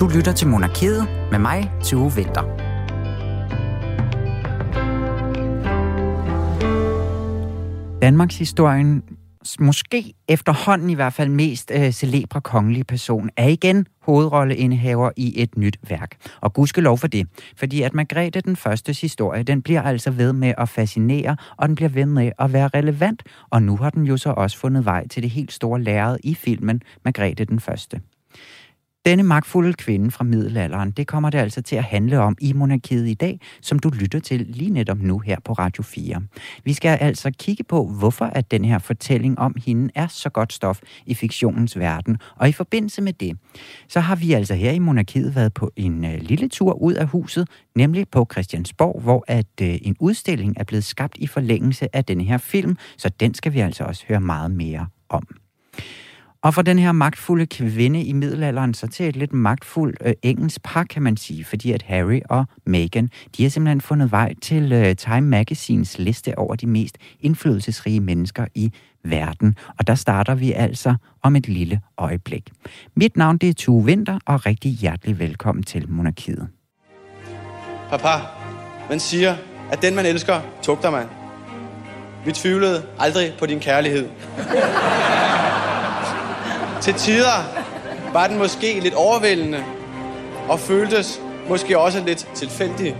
Du lytter til Monarkiet med mig, Tue Vinter. Danmarks historien måske efterhånden i hvert fald mest øh, celebre kongelige person, er igen hovedrolleindehaver i et nyt værk. Og gudskelov for det, fordi at Margrethe den første historie, den bliver altså ved med at fascinere, og den bliver ved med at være relevant, og nu har den jo så også fundet vej til det helt store lærred i filmen Margrethe den første. Denne magtfulde kvinde fra middelalderen, det kommer det altså til at handle om i monarkiet i dag, som du lytter til lige netop nu her på Radio 4. Vi skal altså kigge på, hvorfor at den her fortælling om hende er så godt stof i fiktionens verden. Og i forbindelse med det, så har vi altså her i monarkiet været på en øh, lille tur ud af huset, nemlig på Christiansborg, hvor at øh, en udstilling er blevet skabt i forlængelse af den her film, så den skal vi altså også høre meget mere om. Og for den her magtfulde kvinde i middelalderen, så til et lidt magtfuldt øh, engelsk par, kan man sige, fordi at Harry og Meghan, de har simpelthen fundet vej til øh, Time Magazines liste over de mest indflydelsesrige mennesker i verden. Og der starter vi altså om et lille øjeblik. Mit navn det er Tue Winter, og rigtig hjertelig velkommen til Monarkiet. Papa, man siger, at den man elsker, tugter man. Vi tvivlede aldrig på din kærlighed. Til tider var den måske lidt overvældende, og føltes måske også lidt tilfældig.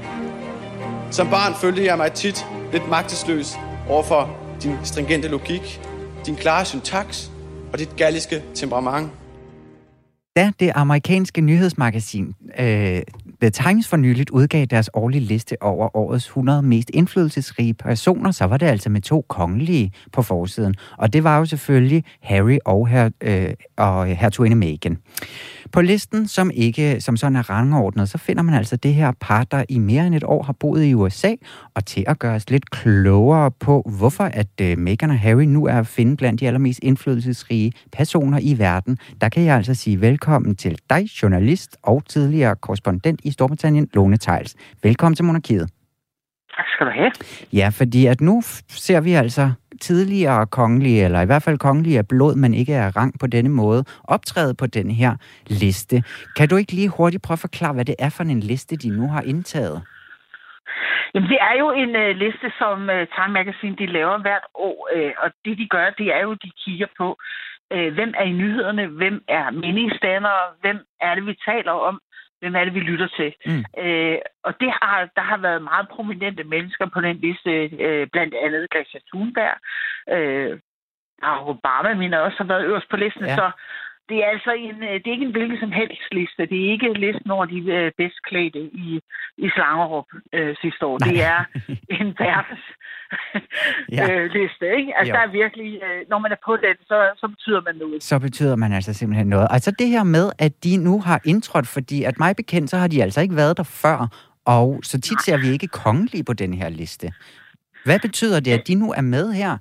Som barn følte jeg mig tit lidt magtesløs overfor din stringente logik, din klare syntaks og dit galliske temperament. Da det amerikanske nyhedsmagasin øh, The Times for nyligt udgav deres årlige liste over årets 100 mest indflydelsesrige personer, så var det altså med to kongelige på forsiden. Og det var jo selvfølgelig Harry og, her, øh, og hertuginde Meghan. På listen, som ikke som sådan er rangordnet, så finder man altså det her par, der i mere end et år har boet i USA, og til at gøre os lidt klogere på, hvorfor at øh, Meghan og Harry nu er at finde blandt de allermest indflydelsesrige personer i verden, der kan jeg altså sige velkommen til dig, journalist og tidligere korrespondent i Storbritannien, Lone Tejls. Velkommen til Monarkiet. Tak skal du have. Ja, fordi at nu ser vi altså tidligere kongelige, eller i hvert fald kongelige af blod, men ikke af rang på denne måde, optræde på den her liste. Kan du ikke lige hurtigt prøve at forklare, hvad det er for en liste, de nu har indtaget? Jamen, det er jo en uh, liste, som uh, Time Magazine de laver hvert år, uh, og det de gør, det er jo, de kigger på, uh, hvem er i nyhederne, hvem er meningsdannere, hvem er det, vi taler om, hvem er det, vi lytter til. Mm. Øh, og det har, der har været meget prominente mennesker på den liste, øh, blandt andet Greta Thunberg. Øh, og Obama, mener også, har været øverst på listen. Ja. Så det er altså en, øh, det er ikke en hvilken som helst liste. Det er ikke listen over de øh, bedst klædte i, i Slangerup øh, sidste år. Nej. Det er en verdens ja. øh, liste, ikke? Altså, jo. der er virkelig, øh, når man er på den, så, så betyder man noget. Så betyder man altså simpelthen noget. Altså det her med, at de nu har indtrådt, fordi at mig bekendt, så har de altså ikke været der før, og så tit ser vi ikke kongelige på den her liste. Hvad betyder det, at de nu er med her?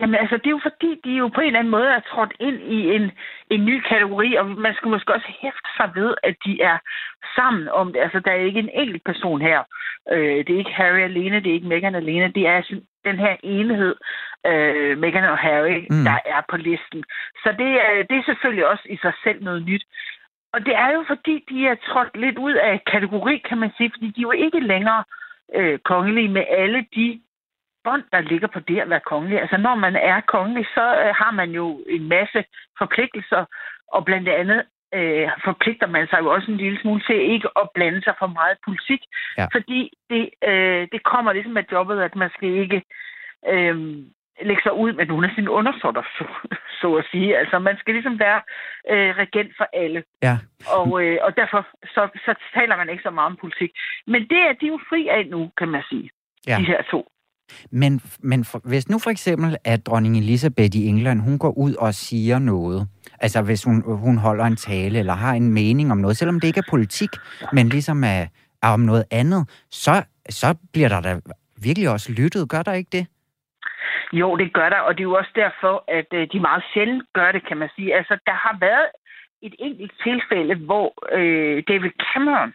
Jamen altså, det er jo fordi, de jo på en eller anden måde er trådt ind i en, en ny kategori, og man skal måske også hæfte sig ved, at de er sammen om det. Altså, der er ikke en enkelt person her. Øh, det er ikke Harry alene, det er ikke Meghan alene, det er den her enhed, øh, Meghan og Harry, mm. der er på listen. Så det, er, det er selvfølgelig også i sig selv noget nyt. Og det er jo fordi, de er trådt lidt ud af kategori, kan man sige, fordi de er jo ikke længere øh, kongelige med alle de bånd, der ligger på det at være kongelig. Altså, når man er kongelig, så øh, har man jo en masse forpligtelser, og blandt andet øh, forpligter man sig jo også en lille smule til ikke at blande sig for meget politik, ja. fordi det, øh, det kommer ligesom med jobbet, at man skal ikke øh, lægge sig ud med nogle af sine undersåtter, så, så at sige. Altså, man skal ligesom være øh, regent for alle. Ja. Og, øh, og derfor så, så taler man ikke så meget om politik. Men det er de jo fri af nu, kan man sige. Ja. De her to. Men, men for, hvis nu for eksempel, at dronning Elisabeth i England, hun går ud og siger noget, altså hvis hun, hun holder en tale eller har en mening om noget, selvom det ikke er politik, men ligesom er, er om noget andet, så, så bliver der da virkelig også lyttet. Gør der ikke det? Jo, det gør der, og det er jo også derfor, at øh, de meget sjældent gør det, kan man sige. Altså, der har været et enkelt tilfælde, hvor øh, David Cameron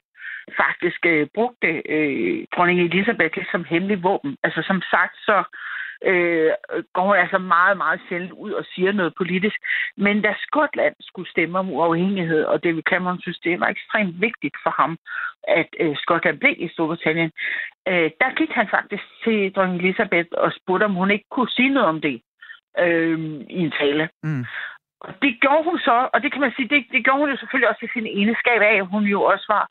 faktisk øh, brugte øh, dronning Elisabeth som hemmelig våben. Altså som sagt, så øh, går hun altså meget, meget sjældent ud og siger noget politisk. Men da Skotland skulle stemme om uafhængighed, og David Cameron synes, det var ekstremt vigtigt for ham, at øh, Skotland blev i Storbritannien, øh, der gik han faktisk til dronning Elisabeth og spurgte, om hun ikke kunne sige noget om det øh, i en tale. Mm. Og det gjorde hun så, og det kan man sige, det, det gjorde hun jo selvfølgelig også i sin egenskab af, at hun jo også var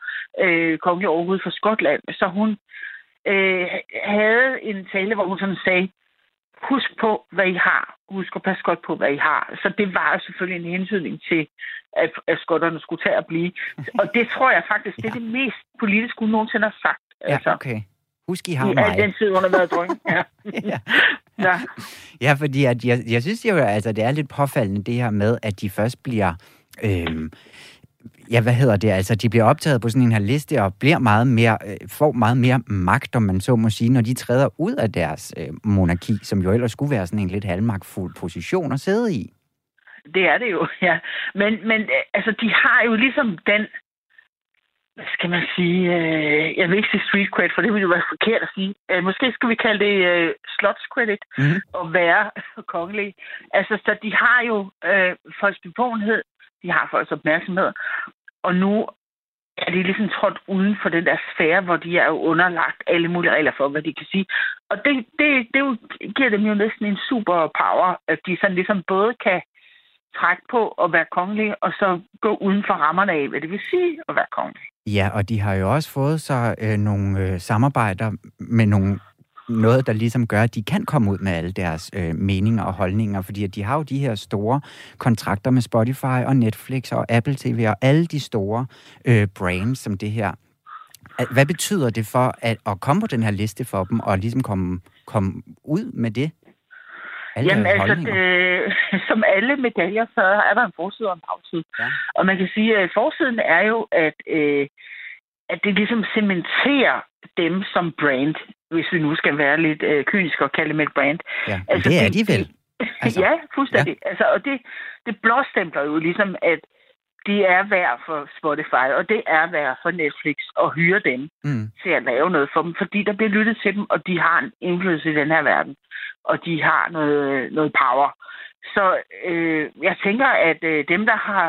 øh, kongelig overhovedet for Skotland. Så hun øh, havde en tale, hvor hun sådan sagde, husk på, hvad I har. Husk at passe godt på, hvad I har. Så det var selvfølgelig en hensynning til, at, at skotterne skulle tage at blive. Og det tror jeg faktisk, det er det mest politiske, hun nogensinde har sagt. Ja, altså. okay. Husk, I har mig. I den tid, hun har været drøn. Ja. ja. Ja. ja, fordi at jeg, jeg synes jo, altså, det er lidt påfaldende det her med, at de først bliver... Øh, ja, hvad hedder det, altså de bliver optaget på sådan en her liste og bliver meget mere, øh, får meget mere magt, om man så må sige, når de træder ud af deres øh, monarki, som jo ellers skulle være sådan en lidt halvmagtfuld position at sidde i. Det er det jo, ja. Men, men øh, altså, de har jo ligesom den hvad skal man sige, øh, jeg vil ikke sige street credit, for det ville jo være forkert at sige. Øh, måske skal vi kalde det øh, slots credit mm-hmm. at være kongelig. Altså, så de har jo øh, folks bevågenhed, de har folks opmærksomhed, og nu er de ligesom trådt uden for den der sfære, hvor de er jo underlagt alle mulige regler for, hvad de kan sige. Og det, det, det jo, giver dem jo næsten en super power, at de sådan ligesom både kan trække på at være kongelige, og så gå uden for rammerne af, hvad det vil sige at være kongelig. Ja, og de har jo også fået så øh, nogle øh, samarbejder med nogle noget, der ligesom gør, at de kan komme ud med alle deres øh, meninger og holdninger, fordi at de har jo de her store kontrakter med Spotify og Netflix og Apple TV og alle de store øh, brands som det her. Hvad betyder det for at, at komme på den her liste for dem og ligesom komme, komme ud med det? Alle Jamen altså, det, som alle medaljer, så er der en forside og en bagside. Ja. Og man kan sige, at forsiden er jo, at, øh, at det ligesom cementerer dem som brand, hvis vi nu skal være lidt øh, kyniske og kalde dem et brand. Ja, altså, det er de vel. Altså, ja, fuldstændig. Ja. Altså, og det, det blåstempler jo ligesom, at de er værd for Spotify, og det er værd for Netflix at hyre dem mm. til at lave noget for dem, fordi der bliver lyttet til dem, og de har en indflydelse i den her verden, og de har noget, noget power. Så øh, jeg tænker, at øh, dem, der har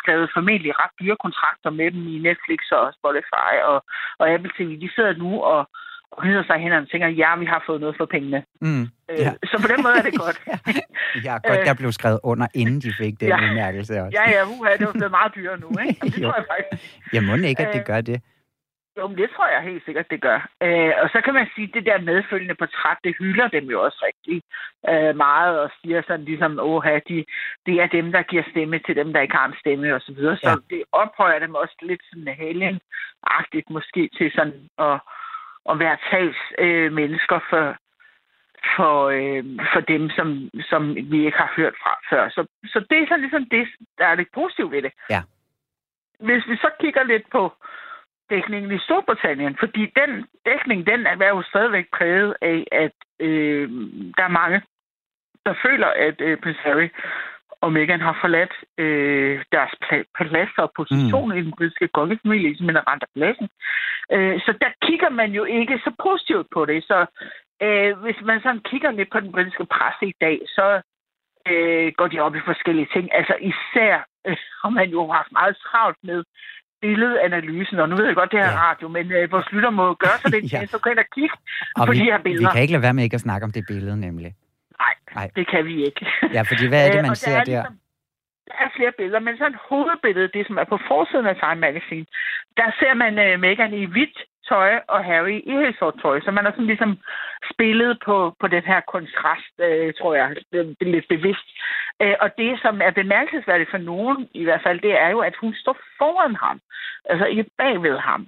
skrevet formentlig ret dyre kontrakter med dem i Netflix og Spotify og, og Apple TV, de sidder nu og, hyder sig hen og tænker, ja, vi har fået noget for pengene. Mm, øh, ja. Så på den måde er det godt. ja, godt, der blev skrevet under, inden de fik den ja. udmærkelse også. Ja, ja, uha, det var blevet meget dyrere nu, ikke? Det tror jeg faktisk. Jeg må ikke, at det gør det. Jo, men det tror jeg helt sikkert, det gør. Øh, og så kan man sige, at det der medfølgende portræt, det hylder dem jo også rigtig øh, meget, og siger sådan ligesom, åh, de, det er dem, der giver stemme til dem, der ikke har en stemme, og så videre. Ja. Så det ophøjer dem også lidt sådan helgenagtigt måske til sådan at, at være tals øh, mennesker for, for, øh, for dem, som, som vi ikke har hørt fra før. Så, så det er så ligesom det, der er lidt positivt ved det. Ja. Hvis vi så kigger lidt på dækningen i Storbritannien, fordi den dækning, den er jo stadigvæk præget af, at øh, der er mange, der føler, at øh, Prince Harry og Meghan har forladt øh, deres plads og position mm. i den britiske kongefamilie, ligesom en rent af pladsen. Øh, så der kigger man jo ikke så positivt på det. Så øh, hvis man sådan kigger lidt på den britiske presse i dag, så øh, går de op i forskellige ting. Altså især øh, har man jo haft meget travlt med billedanalysen, og nu ved jeg godt, det er ja. radio, men øh, vores lytter må gøre sig det, ja. så gå ind og kigge og på vi, de her billeder. Vi kan ikke lade være med ikke at snakke om det billede, nemlig. Nej, det kan vi ikke. Ja, fordi hvad er det, man ser der? Ligesom, der er flere billeder, men sådan hovedbillede, det som er på forsiden af Time Magazine, der ser man uh, Meghan i hvidt tøj og Harry i helt sort tøj. Så man har sådan ligesom spillet på, på den her kontrast, øh, tror jeg, det, det er lidt bevidst. Øh, og det, som er bemærkelsesværdigt for nogen i hvert fald, det er jo, at hun står foran ham. Altså ikke bagved ham.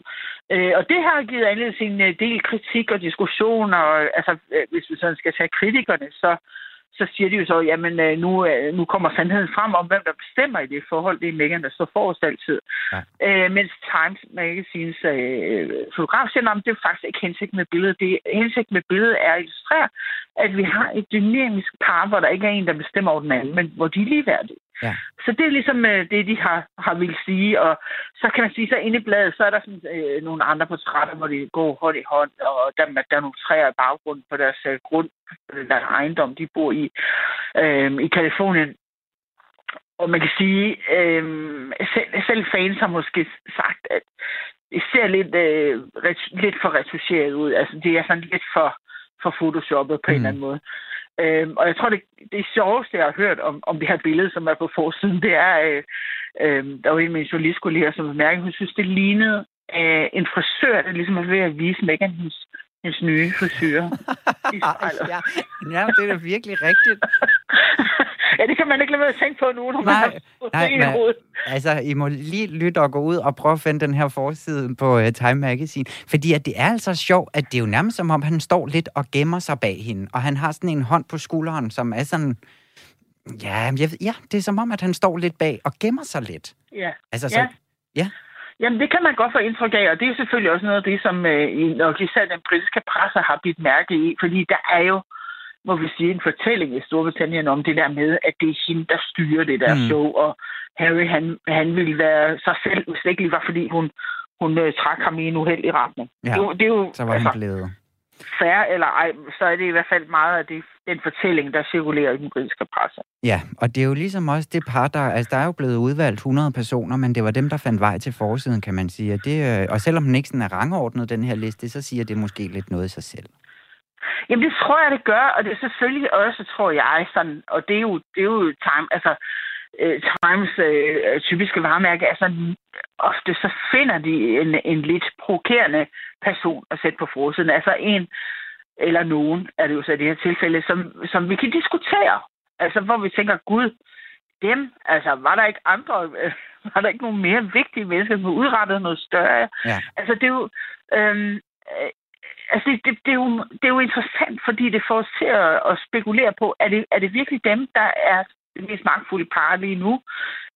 Øh, og det har givet anledning til en øh, del kritik og diskussioner. Altså, øh, hvis vi sådan skal tage kritikerne, så så siger de jo så, jamen øh, nu, øh, nu kommer sandheden frem om, hvem der bestemmer i det forhold. Det er Megan, der står forrest altid. Ja. Øh, mens Times Magazines øh, fotograf siger, at det er faktisk ikke hensigt med billedet. Det hensigt med billedet er at illustrere, at vi har et dynamisk par, hvor der ikke er en, der bestemmer over den anden, men hvor de er ligeværdige. Ja. Så det er ligesom øh, det, de har, har vil sige. Og så kan man sige, så inde i bladet, så er der sådan, øh, nogle andre portrætter, hvor de går hånd i hånd, og der, der er nogle træer i baggrunden på deres øh, grund, øh, der ejendom, de bor i, øh, i Kalifornien. Og man kan sige, øh, selv, selv fans har måske sagt, at det ser lidt, øh, ret, lidt for retuscheret ud. Altså, det er sådan lidt for, for photoshoppet på mm. en eller anden måde. Øh, og jeg tror, det, det sjoveste, jeg har hørt om, om det her billede, som er på forsiden, det er, øh, øh, der var en af mine journalistkolleger, som bemærkede, hun synes, det lignede øh, en frisør, der ligesom er ved at vise Megan hendes, hendes nye frisyr. ja, ja, det er da virkelig rigtigt. Ja, det kan man ikke lade være at tænke på nu, når nej, man har nej, i men, hovedet. Altså, I må lige lytte og gå ud og prøve at finde den her forside på uh, Time Magazine. Fordi at det er altså sjovt, at det er jo nærmest som om, han står lidt og gemmer sig bag hende. Og han har sådan en hånd på skulderen, som er sådan... Ja, jeg, ja, det er som om, at han står lidt bag og gemmer sig lidt. Ja. Altså, så, ja. ja. Jamen, det kan man godt få indtryk af, og det er selvfølgelig også noget af det, som øh, nok især den britiske presse har bidt mærke i, fordi der er jo må vi sige, en fortælling i Storbritannien om det der med, at det er hende, der styrer det der mm. show, og Harry, han, han ville være sig selv, hvis det ikke lige var, fordi hun, hun uh, trak ham i en uheldig retning. Ja, det, det er jo, så var altså, han blevet. Færre eller ej, så er det i hvert fald meget af det, den fortælling, der cirkulerer i den britiske presse. Ja, og det er jo ligesom også det par, der... Altså, der er jo blevet udvalgt 100 personer, men det var dem, der fandt vej til forsiden, kan man sige. Og, det, øh, og selvom den ikke sådan er rangordnet, den her liste, så siger det måske lidt noget i sig selv. Jamen, det tror jeg, det gør, og det er selvfølgelig også, tror jeg, sådan, og det er jo, det er jo time, altså, uh, Times uh, typiske varemærke, altså ofte så finder de en, en lidt provokerende person at sætte på forsiden. Altså en eller nogen, er det jo så i det her tilfælde, som, som vi kan diskutere. Altså, hvor vi tænker, gud, dem, altså, var der ikke andre, var der ikke nogen mere vigtige mennesker, som udrettede noget større? Ja. Altså, det er jo, øhm, altså det, det, det, er jo, det er jo interessant, fordi det får os til at, at spekulere på, er det, er det virkelig dem, der er det mest magtfulde par lige nu?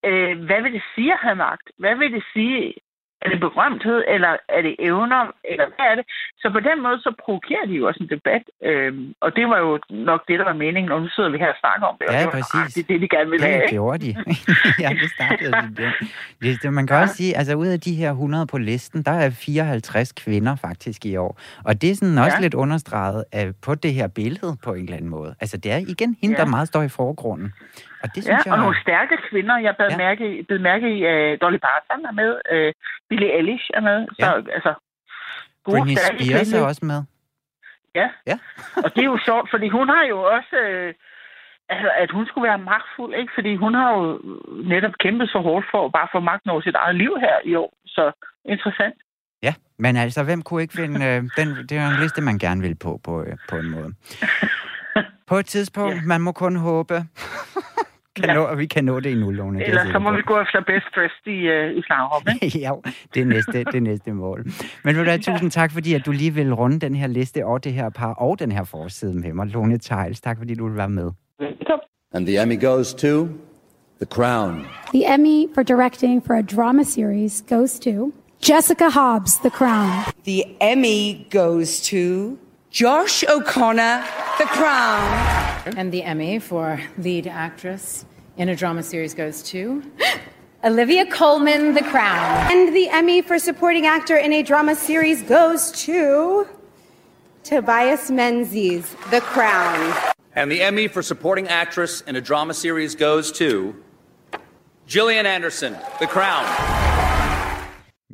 Øh, hvad vil det sige at have magt? Hvad vil det sige er det berømthed, eller er det evner, eller hvad er det? Så på den måde, så provokerer de jo også en debat. Øhm, og det var jo nok det, der var meningen, og nu sidder vi her og snakker om det. Ja, og det præcis. Var, det er det, de gerne vil have. Det gjorde de. ja, det startede de det. det. Man kan ja. også sige, altså ud af de her 100 på listen, der er 54 kvinder faktisk i år. Og det er sådan også ja. lidt understreget af, på det her billede på en eller anden måde. Altså det er igen hende, ja. der meget står i forgrunden. Og det synes ja, jeg... og nogle stærke kvinder. Jeg blev ja. mærke, blev mærke i, uh, Dolly Parton er med, uh, Billie Eilish er med. Så, ja. altså, gode, Britney Spears er også med. Ja. ja. og det er jo sjovt, fordi hun har jo også... Uh, altså, at hun skulle være magtfuld, ikke? Fordi hun har jo netop kæmpet så hårdt for at bare få magten over sit eget liv her i år. Så interessant. Ja, men altså, hvem kunne ikke finde... Øh, den, det er en liste, man gerne vil på, på, øh, på en måde. På et tidspunkt, ja. man må kun håbe, kan ja. nå, vi kan nå det i nullåne. Eller så må vi gå efter best dressed i, uh, i slagrop, ja, det er næste, det næste mål. Men vil du have tusind tak, fordi at du lige vil runde den her liste og det her par og den her forside med mig. Lone Tejls, tak fordi du vil være med. Velkommen. And the Emmy goes to The Crown. The Emmy for directing for a drama series goes to Jessica Hobbs, The Crown. The Emmy goes to Josh O'Connor, The Crown. And the Emmy for lead actress in a drama series goes to Olivia Colman, The Crown. And the Emmy for supporting actor in a drama series goes to Tobias Menzies, The Crown. And the Emmy for supporting actress in a drama series goes to Gillian Anderson, The Crown.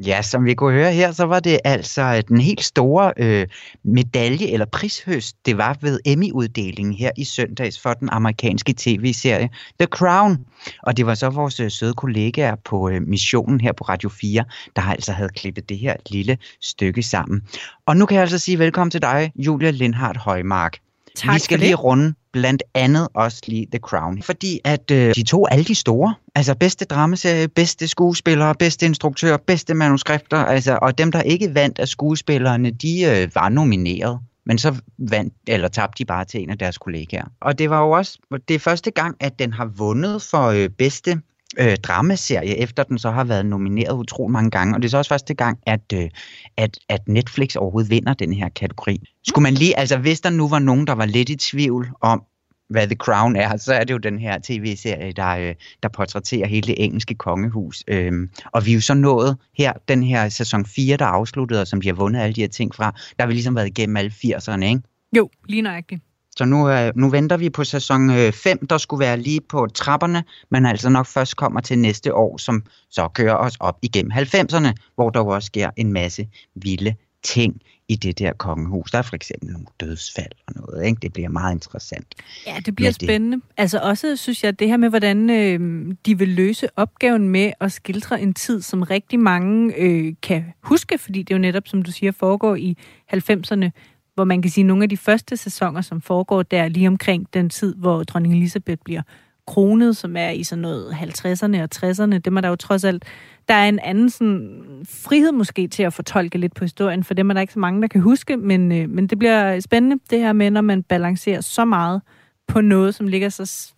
Ja, som vi kunne høre her, så var det altså den helt store øh, medalje eller prishøst, det var ved Emmy-uddelingen her i søndags for den amerikanske tv-serie The Crown. Og det var så vores øh, søde kollegaer på øh, missionen her på Radio 4, der altså havde klippet det her lille stykke sammen. Og nu kan jeg altså sige velkommen til dig, Julia Lindhardt Højmark. Tak Vi skal lige runde blandt andet også lige The Crown. Fordi at øh, de to alle de store, altså bedste dramaserie, bedste skuespillere, bedste instruktør, bedste manuskripter, altså, og dem, der ikke vandt af skuespillerne, de øh, var nomineret. Men så vandt, eller tabte de bare til en af deres kollegaer. Og det var jo også, det er første gang, at den har vundet for øh, bedste øh, dramaserie, efter den så har været nomineret utrolig mange gange. Og det er så også første gang, at, øh, at, at Netflix overhovedet vinder den her kategori. Skulle man lige, altså hvis der nu var nogen, der var lidt i tvivl om, hvad The Crown er, så er det jo den her tv-serie, der, øh, der portrætterer hele det engelske kongehus. Øhm, og vi er jo så nået her, den her sæson 4, der er afsluttet, og som de har vundet alle de her ting fra, der har vi ligesom været igennem alle 80'erne, ikke? Jo, lige nøjagtigt. Så nu, øh, nu venter vi på sæson 5, der skulle være lige på trapperne, men altså nok først kommer til næste år, som så kører os op igennem 90'erne, hvor der også sker en masse vilde ting i det der kongehus. Der er for eksempel nogle dødsfald og noget. Ikke? Det bliver meget interessant. Ja, det bliver spændende. Det. Altså også, synes jeg, det her med, hvordan øh, de vil løse opgaven med at skildre en tid, som rigtig mange øh, kan huske, fordi det jo netop, som du siger, foregår i 90'erne, hvor man kan sige, nogle af de første sæsoner, som foregår der lige omkring den tid, hvor dronning Elisabeth bliver kronet, som er i sådan noget 50'erne og 60'erne, det er der jo trods alt, der er en anden sådan, frihed måske til at fortolke lidt på historien, for dem er der ikke så mange, der kan huske, men, øh, men det bliver spændende, det her med, når man balancerer så meget på noget, som ligger så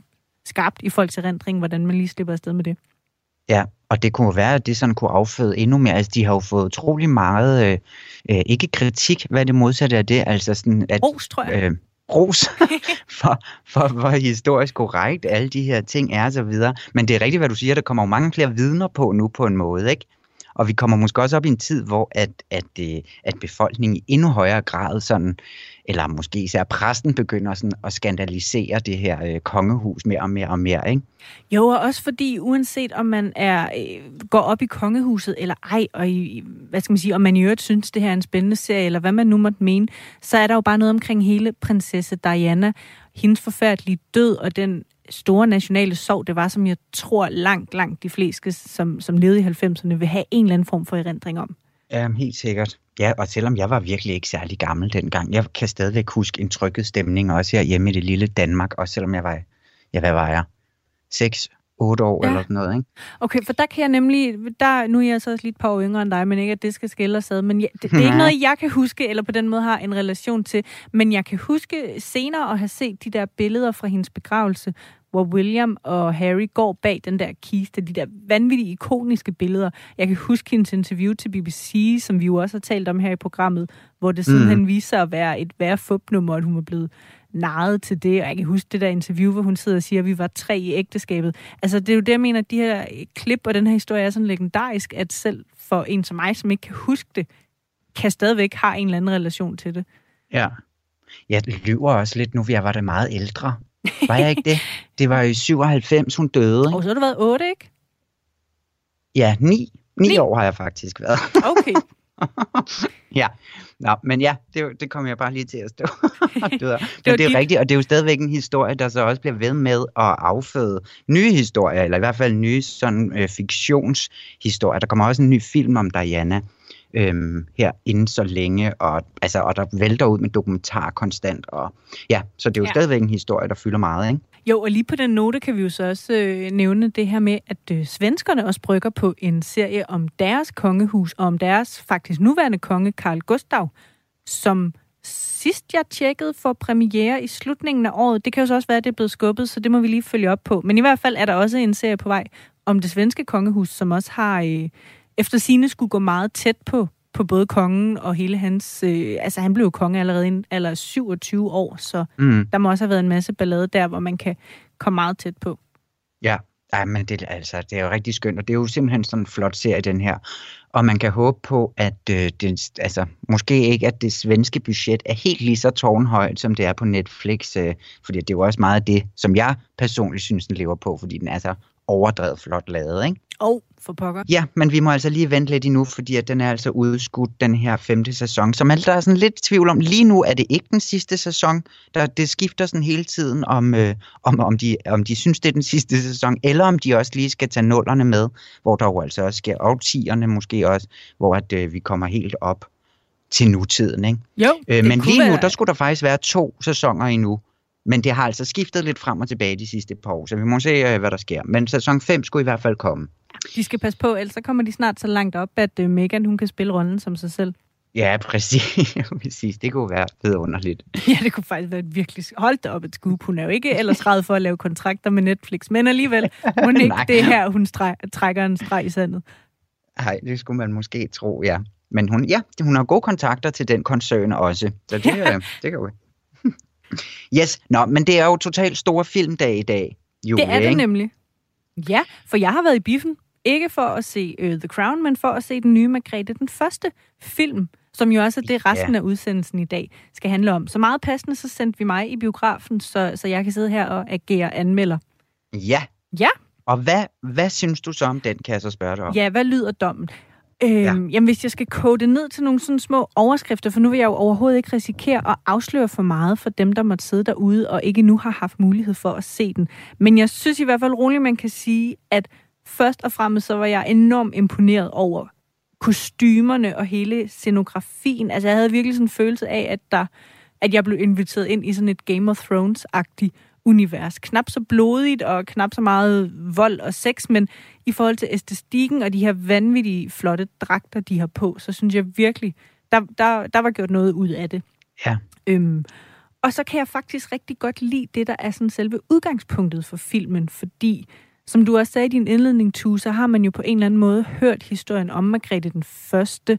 skarpt i folks erindring, hvordan man lige slipper afsted med det. Ja, og det kunne være, at det sådan kunne afføde endnu mere. Altså, de har jo fået utrolig meget, øh, øh, ikke kritik, hvad det modsatte af det, altså sådan... At, Ros, tror jeg. Øh, ros for, for, for historisk korrekt alle de her ting er og så videre. Men det er rigtigt, hvad du siger, der kommer jo mange flere vidner på nu på en måde, ikke? Og vi kommer måske også op i en tid, hvor at, at, øh, at befolkningen i endnu højere grad sådan, eller måske især præsten begynder sådan at skandalisere det her øh, kongehus mere og mere og mere, ikke? Jo, og også fordi uanset om man er øh, går op i kongehuset eller ej, og i, hvad skal man sige, om man i øvrigt synes, det her er en spændende serie, eller hvad man nu måtte mene, så er der jo bare noget omkring hele prinsesse Diana, hendes forfærdelige død og den store nationale sorg, det var, som jeg tror langt, langt de fleste, som, som levede i 90'erne, vil have en eller anden form for erindring om. Ja, helt sikkert. Ja, og selvom jeg var virkelig ikke særlig gammel dengang, jeg kan stadigvæk huske en trykket stemning, også her hjemme i det lille Danmark, også selvom jeg var, ja, hvad var jeg? 6, 8 år ja. eller sådan noget, ikke? Okay, for der kan jeg nemlig, der, nu er jeg så også lige et par år yngre end dig, men ikke at det skal skille os ad, men jeg, det, det er ikke noget, jeg kan huske, eller på den måde har en relation til, men jeg kan huske senere at have set de der billeder fra hendes begravelse, hvor William og Harry går bag den der kiste, de der vanvittige ikoniske billeder. Jeg kan huske hendes interview til BBC, som vi jo også har talt om her i programmet, hvor det sidenhen mm. viser at være et værre fupnummer, at hun var blevet narret til det, og jeg kan huske det der interview, hvor hun sidder og siger, at vi var tre i ægteskabet. Altså, det er jo det, jeg mener, at de her klip og den her historie er sådan legendarisk, at selv for en som mig, som ikke kan huske det, kan stadigvæk have en eller anden relation til det. Ja. Jeg lyver også lidt nu, for jeg var da meget ældre. Var jeg ikke det? Det var i 97, hun døde. Og så har du været 8, ikke? Ja, 9. 9, 9? år har jeg faktisk været. Okay. ja, Nå, men ja, det, det kommer jeg bare lige til at stå. det, det men det er rigtigt, og det er jo stadigvæk en historie, der så også bliver ved med at afføde nye historier, eller i hvert fald nye sådan, øh, fiktionshistorier. Der kommer også en ny film om Diana øhm, her inden så længe, og, altså, og der vælter ud med dokumentar konstant. Og, ja, så det er jo ja. stadigvæk en historie, der fylder meget, ikke? Jo, og lige på den note kan vi jo så også øh, nævne det her med, at øh, svenskerne også brygger på en serie om deres kongehus, og om deres faktisk nuværende konge, Karl Gustav, som sidst jeg tjekkede for premiere i slutningen af året. Det kan jo så også være, at det er blevet skubbet, så det må vi lige følge op på. Men i hvert fald er der også en serie på vej om det svenske kongehus, som også har øh, efter sine skulle gå meget tæt på på både kongen og hele hans... Øh, altså, han blev konge allerede i alder 27 år, så mm. der må også have været en masse ballade der, hvor man kan komme meget tæt på. Ja, Ej, men det, altså, det er jo rigtig skønt, og det er jo simpelthen sådan en flot serie, den her. Og man kan håbe på, at øh, det, altså, måske ikke, at det svenske budget er helt lige så tårnhøjt, som det er på Netflix, øh, fordi det er jo også meget det, som jeg personligt synes, den lever på, fordi den er så overdrevet flot lavet, ikke? Og for pokker. Ja, men vi må altså lige vente lidt endnu, fordi at den er altså udskudt, den her femte sæson. Som alt der er sådan lidt tvivl om. Lige nu er det ikke den sidste sæson. Der, det skifter sådan hele tiden, om, øh, om, om, de, om de synes, det er den sidste sæson, eller om de også lige skal tage nullerne med, hvor der jo altså også sker, og tierne måske også, hvor at, øh, vi kommer helt op til nutiden. Ikke? Jo, øh, men lige være... nu, der skulle der faktisk være to sæsoner endnu. Men det har altså skiftet lidt frem og tilbage de sidste par år, så vi må se, øh, hvad der sker. Men sæson 5 skulle i hvert fald komme. De skal passe på, ellers så kommer de snart så langt op, at uh, Megan hun kan spille rollen som sig selv. Ja, præcis. præcis. Det kunne være vidunderligt. Ja, det kunne faktisk være et virkelig... Hold da op et scoop. Hun er jo ikke ellers ret for at lave kontrakter med Netflix, men alligevel, hun ikke det her, hun streg, trækker en streg i sandet. Nej, det skulle man måske tro, ja. Men hun, ja, hun har gode kontakter til den koncern også. Så det, ja. Øh, det kan jo Yes, nå, men det er jo totalt store filmdag i dag, Julie, Det er det ikke? nemlig. Ja, for jeg har været i biffen, ikke for at se uh, The Crown, men for at se den nye Margrethe, den første film, som jo også er det resten Ja. af udsendelsen i dag skal handle om. Så meget passende, så sendte vi mig i biografen, så, så jeg kan sidde her og agere anmelder. Ja, Ja, og hvad, hvad synes du så om den, kan jeg så spørge dig om? ja hvad lyder dommen? Øhm, ja. Jamen, hvis jeg skal kode det ned til nogle sådan små overskrifter, for nu vil jeg jo overhovedet ikke risikere at afsløre for meget for dem, der måtte sidde derude og ikke nu har haft mulighed for at se den. Men jeg synes i hvert fald roligt, man kan sige, at først og fremmest så var jeg enormt imponeret over kostymerne og hele scenografien. Altså jeg havde virkelig sådan en følelse af, at, der, at jeg blev inviteret ind i sådan et Game of Thrones-agtigt univers. Knap så blodigt og knap så meget vold og sex, men i forhold til æstetikken og de her vanvittige flotte dragter, de har på, så synes jeg virkelig, der, der, der var gjort noget ud af det. Ja. Øhm, og så kan jeg faktisk rigtig godt lide det, der er sådan selve udgangspunktet for filmen, fordi, som du også sagde i din indledning, Tue, så har man jo på en eller anden måde hørt historien om Margrethe den Første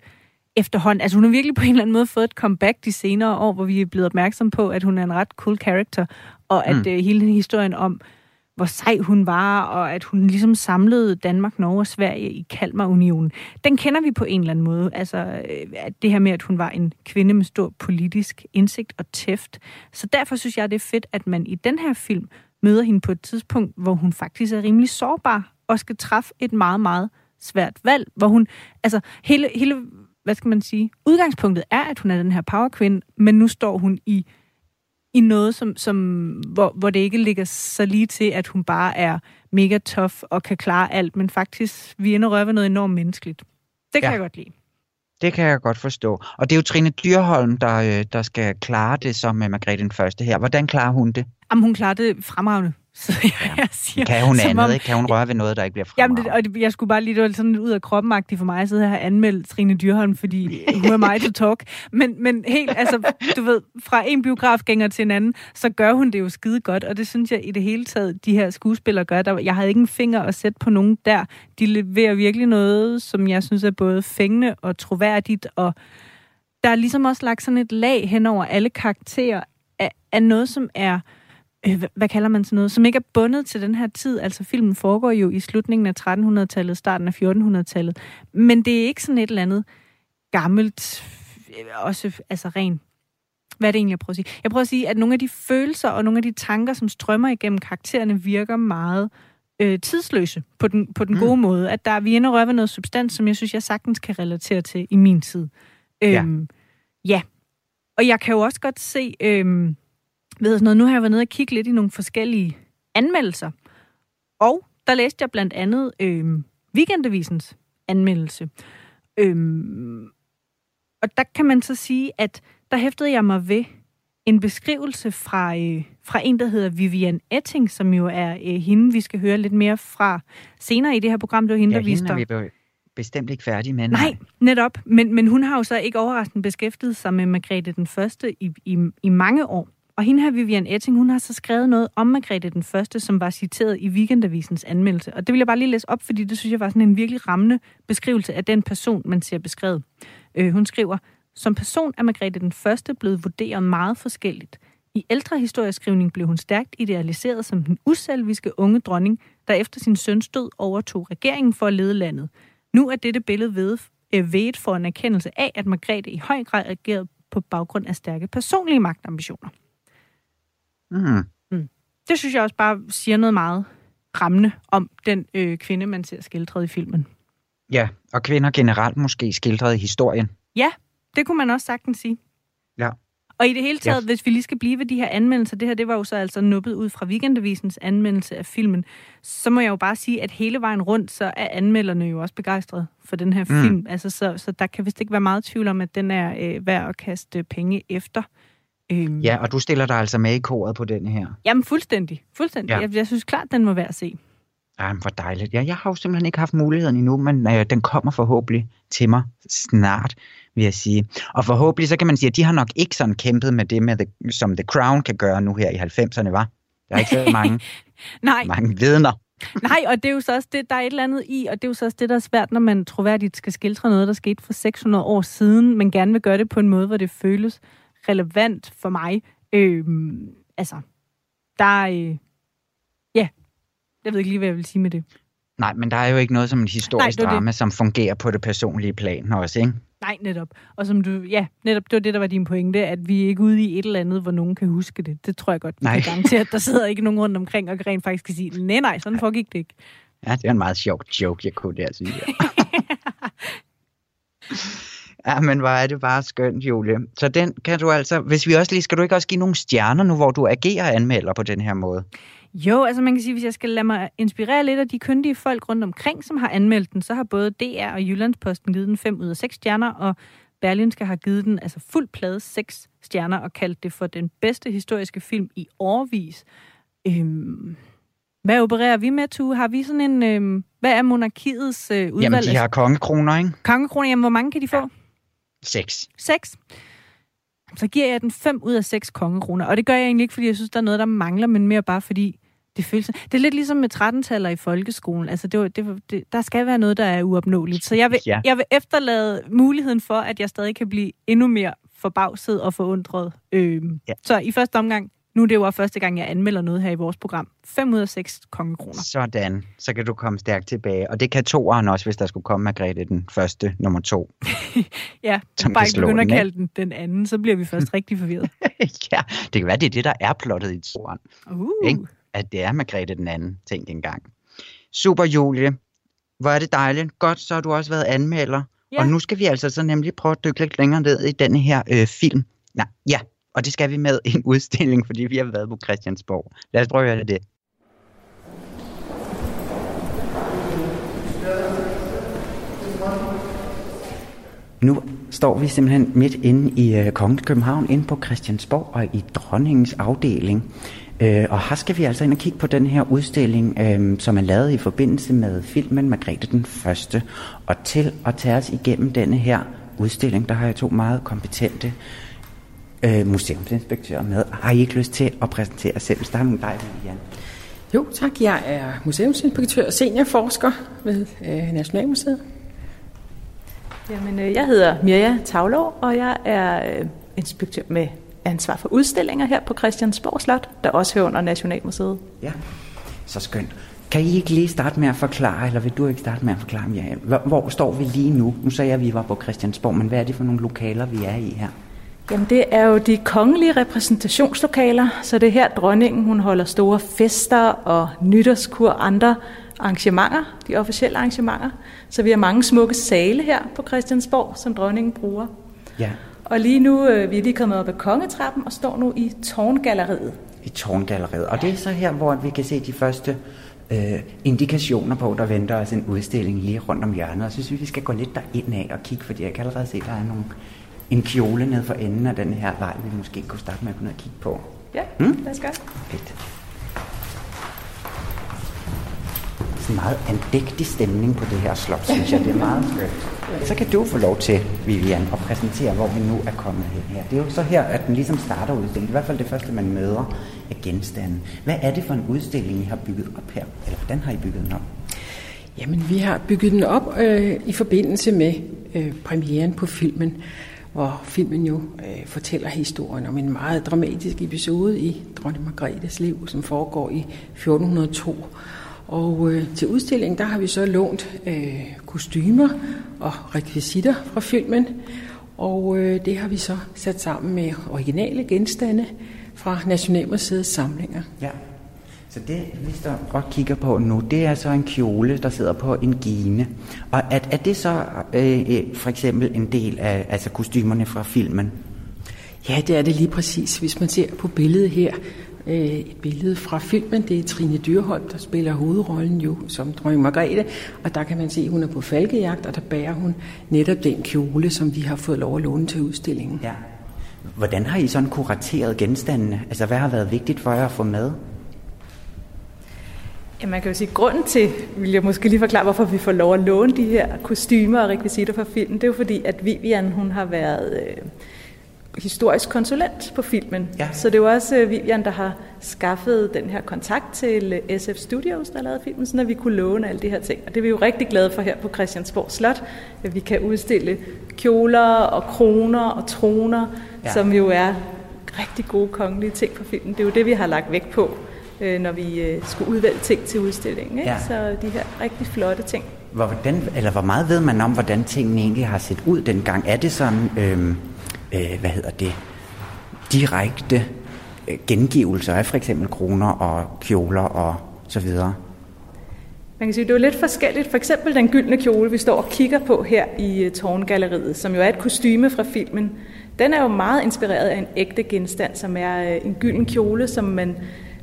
efterhånden. Altså hun har virkelig på en eller anden måde fået et comeback de senere år, hvor vi er blevet opmærksom på, at hun er en ret cool character, og at Mm. øh, hele historien om, hvor sej hun var, og at hun ligesom samlede Danmark, Norge og Sverige i Kalmarunionen. Den kender vi på en eller anden måde. Altså øh, at det her med, at hun var en kvinde med stor politisk indsigt og tæft. Så derfor synes jeg, det er fedt, at man i den her film møder hende på et tidspunkt, hvor hun faktisk er rimelig sårbar og skal træffe et meget, meget svært valg, hvor hun, altså hele, hele hvad skal man sige, udgangspunktet er, at hun er den her powerkvinde, men nu står hun i i noget, som, som, hvor, hvor det ikke ligger så lige til, at hun bare er mega tough og kan klare alt, men faktisk, vi er røre ved noget enormt menneskeligt. Det kan Ja. jeg godt lide. Det kan jeg godt forstå. Og det er jo Trine Dyrholm, der, øh, der skal klare det som med Margrethe den Første her. Hvordan klarer hun det? Jamen, hun klarer det fremragende. Så jeg, jeg siger, Kan hun andet, om- ikke? Kan hun røre ved noget, der ikke bliver Jamen, fremragende? det, og det, jeg skulle bare lige, det var sådan lidt ud af kroppen for mig at sidde her og anmelde Trine Dyrholm, fordi hun er mig to talk. Men, men helt, altså, du ved, fra en biografgænger til en anden, så gør hun det jo skide godt, og det synes jeg i det hele taget, de her skuespillere gør. Der, jeg havde ikke en finger at sætte på nogen der. De leverer virkelig noget, som jeg synes er både fængende og troværdigt, og der er ligesom også lagt sådan et lag hen over alle karakterer af, af noget, som er øh, hvad- kalder man sådan noget, som ikke er bundet til den her tid. Altså filmen foregår jo i slutningen af 1300-tallet, starten af 1400-tallet. Men det er ikke sådan et eller andet gammelt, øh, også altså ren hvad er det egentlig, jeg prøver at sige? Jeg prøver at sige, at nogle af de følelser og nogle af de tanker, som strømmer igennem karaktererne, virker meget øh, tidsløse på den, på den Mm. gode måde. At der er vi inde og røre ved noget substans, som jeg synes, jeg sagtens kan relatere til i min tid. Ja. Øhm, ja. Og jeg kan jo også godt se, øhm, ved sådan noget, nu har jeg været nede og kigge lidt i nogle forskellige anmeldelser. Og der læste jeg blandt andet øhm, Weekendavisens anmeldelse. Øhm, og der kan man så sige, at der hæftede jeg mig ved en beskrivelse fra, øh, fra en, der hedder Vivian Etting, som jo er øh, hende, vi skal høre lidt mere fra senere i det her program. Det var hende, Ja, der viste hende er vi be- bestemt ikke færdige med. Nej, netop. Men, men hun har jo så ikke overraskende beskæftiget sig med Margrethe den Første i, i, i mange år. Og hende her, Vivian Etting, hun har så skrevet noget om Margrethe den Første, som var citeret i Weekendavisens anmeldelse. Og det vil jeg bare lige læse op, fordi det synes jeg var sådan en virkelig rammende beskrivelse af den person, man ser beskrevet. Øh, hun skriver, som person er Margrethe den Første blevet vurderet meget forskelligt. I ældre historieskrivning blev hun stærkt idealiseret som den uselviske unge dronning, der efter sin søns død overtog regeringen for at lede landet. Nu er dette billede ved, øh, vedet for en erkendelse af, at Margrethe i høj grad agerede på baggrund af stærke personlige magtambitioner. Mm. Det synes jeg også bare siger noget meget rammende om den øh, kvinde, man ser skildret i filmen. Ja, og kvinder generelt måske skildret i historien. Ja, det kunne man også sagtens sige. Ja. Og i det hele taget, Ja. hvis vi lige skal blive ved de her anmeldelser, det her det var jo så altså nuppet ud fra Weekendavisens anmeldelse af filmen, så må jeg jo bare sige, at hele vejen rundt, så er anmelderne jo også begejstrede for den her Mm. mm. film. Altså, så, så der kan vist ikke være meget tvivl om, at den er øh, værd at kaste penge efter. Øhm, Ja, og du stiller dig altså med i koret på den her. Jamen, fuldstændig. Fuldstændig. Ja. Jeg, jeg synes klart, den må være at se. Ej, hvor dejligt. Ja, jeg har jo simpelthen ikke haft muligheden endnu, men øh, den kommer forhåbentlig til mig snart, vil jeg sige. Og forhåbentlig, så kan man sige, at de har nok ikke sådan kæmpet med det, med the, som The Crown kan gøre nu her i 90'erne, var. Der er ikke så mange, Nej, mange vidner. Nej, og det er jo så også det, der er et eller andet i, og det er jo så også det, der er svært, når man troværdigt skal skildre noget, der skete for 600 år siden, men gerne vil gøre det på en måde, hvor det føles relevant for mig Øhm, altså, der er... Øh, ja, jeg ved ikke lige, hvad jeg vil sige med det. Nej, men der er jo ikke noget som en historisk Nej, det er det. drama, som fungerer på det personlige plan også, ikke? Nej, netop. Og som du, ja, netop, det var det, der var din pointe, at vi er ikke ude i et eller andet, hvor nogen kan huske det. Det tror jeg godt, vi Nej. kan garantere, at der sidder ikke nogen rundt omkring, og rent faktisk kan sige, nej, nej, sådan foregik det ikke. Ja, det er en meget sjov joke, jeg kunne der sige. ja, men hvor er det bare skønt, Julie. Så den kan du altså, hvis vi også lige, skal du ikke også give nogle stjerner nu, hvor du agerer anmelder på den her måde? Jo, altså man kan sige, hvis jeg skal lade mig inspirere lidt af de kyndige folk rundt omkring, som har anmeldt den, så har både DR og Jyllandsposten givet den 5 ud af 6 stjerner, og Berlinske har givet den altså fuld plade 6 stjerner og kaldt det for den bedste historiske film i årvis. Øhm, hvad opererer vi med, Tue? Har vi sådan en... Øhm, hvad er monarkiets øh, udvalg? Jamen, de har kongekroner, ikke? Kongekroner, jamen, hvor mange kan de få? Seks. 6. Så giver jeg den 5 ud af 6 kongekroner. Og det gør jeg egentlig ikke, fordi jeg synes, der er noget, der mangler, men mere bare fordi det føles... Det er lidt ligesom med 13-taller i folkeskolen. Altså, det, det, det, der skal være noget, der er uopnåeligt. Så jeg vil, Ja. jeg vil efterlade muligheden for, at jeg stadig kan blive endnu mere forbavset og forundret. Øhm, ja. Så i første omgang, nu er det jo første gang, jeg anmelder noget her i vores program. 5 ud af 6 kongekroner. Sådan, så kan du komme stærkt tilbage. Og det kan toeren også, hvis der skulle komme Margrethe den første, nummer to. Ja, Som bare ikke slå begynde at den, kalde den den anden, så bliver vi først rigtig forvirret. ja, det kan være, det er det, der er plottet i toeren. Uh. Ikke? At det er Margrethe den anden, tænk engang. Super, Julie. Hvor er det dejligt. Godt, så har du også været anmelder. Ja. Og nu skal vi altså så nemlig prøve at dykke lidt længere ned i denne her øh, film. Nej, ja, og det skal vi med en udstilling, fordi vi har været på Christiansborg. Lad os prøve at høre det. Nu står vi simpelthen midt inde i øh, Kongens København, inde på Christiansborg og i dronningens afdeling. Øh, og her skal vi altså ind og kigge på den her udstilling, øh, som er lavet i forbindelse med filmen Margrethe den Første. Og til at tage os igennem denne her udstilling, der har jeg to meget kompetente øh, museumsinspektører med. Har I ikke lyst til at præsentere jer selv? Start med dig, Vivian. Jo, tak. Jeg er museumsinspektør og seniorforsker ved øh, Nationalmuseet. Jamen, øh, jeg hedder Mirja Tavlov, og jeg er øh, inspektør med ansvar for udstillinger her på Christiansborg Slot, der også hører under Nationalmuseet. Ja, så skønt. Kan I ikke lige starte med at forklare, eller vil du ikke starte med at forklare, Miriam? Hvor, hvor står vi lige nu? Nu sagde jeg, at vi var på Christiansborg, men hvad er det for nogle lokaler, vi er i her? Jamen, det er jo de kongelige repræsentationslokaler, så det er her dronningen, hun holder store fester og nytårskur og andre arrangementer, de officielle arrangementer. Så vi har mange smukke sale her på Christiansborg, som dronningen bruger. Ja, Og lige nu, øh, vi er lige kommet op ad kongetrappen og står nu i tårngalleriet. i Tårngalleriet. Og det er så her, hvor vi kan se de første øh, indikationer på, der venter os en udstilling lige rundt om hjørnet. Og så synes vi, vi skal gå lidt derind af og kigge, fordi jeg kan allerede se, at der er nogle, en kjole nede for enden af den her vej, vi måske kunne starte med at gå ned og kigge på. Ja, Hmm? lad os gøre. Fedt. Sådan en meget andægtig stemning på det her slot, synes jeg. Det er meget skønt. Så kan du få lov til, Vivian, at præsentere, hvor vi nu er kommet hen her. Det er jo så her, at den ligesom starter udstillingen. I hvert fald det første, man møder af genstanden. Hvad er det for en udstilling, I har bygget op her? Eller hvordan har I bygget den op? Jamen, vi har bygget den op øh, i forbindelse med øh, premieren på filmen, hvor filmen jo øh, fortæller historien om en meget dramatisk episode i dronning Margrethes liv, som foregår i 1402. Og øh, til udstillingen, der har vi så lånt øh, kostymer og rekvisitter fra filmen, og øh, det har vi så sat sammen med originale genstande fra Nationalmuseets samlinger. Ja. Så det, vi står og kigger på nu, det er så en kjole, der sidder på en gine. Og er, er det så øh, øh, for eksempel en del af altså kostymerne fra filmen? Ja, det er det lige præcis. Hvis man ser på billedet her, øh, et billede fra filmen, det er Trine Dyrholm, der spiller hovedrollen jo som dronning Margrethe, og der kan man se, at hun er på falkejagt, og der bærer hun netop den kjole, som vi har fået lov at låne til udstillingen. Ja. Hvordan har I sådan kurateret genstandene? Altså, hvad har været vigtigt for jer at få med? Ja, man kan jo sige, at grunden til, vil jeg måske lige forklare, hvorfor vi får lov at låne de her kostymer og rekvisitter fra filmen, det er jo fordi, at Vivian, hun har været øh, historisk konsulent på filmen. Ja. Så det er jo også øh, Vivian, der har skaffet den her kontakt til øh, SF Studios, der har lavet filmen, så vi kunne låne alle de her ting. Og det er vi jo rigtig glade for her på Christiansborg Slot, at vi kan udstille kjoler og kroner og troner, Ja. som jo er rigtig gode kongelige ting fra filmen. Det er jo det, vi har lagt vægt på, øh, når vi øh, skulle udvælge ting til udstillingen. Ikke? Ja. Så de her rigtig flotte ting. Hvordan, eller hvor meget ved man om, hvordan tingene egentlig har set ud dengang? Er det sådan, øh, øh, hvad hedder det, direkte øh, gengivelser af for eksempel kroner og kjoler og så videre? Man kan sige, det er lidt forskelligt. For eksempel den gyldne kjole, vi står og kigger på her i øh, Tårngalleriet, som jo er et kostyme fra filmen. Den er jo meget inspireret af en ægte genstand, som er øh, en gylden kjole, som man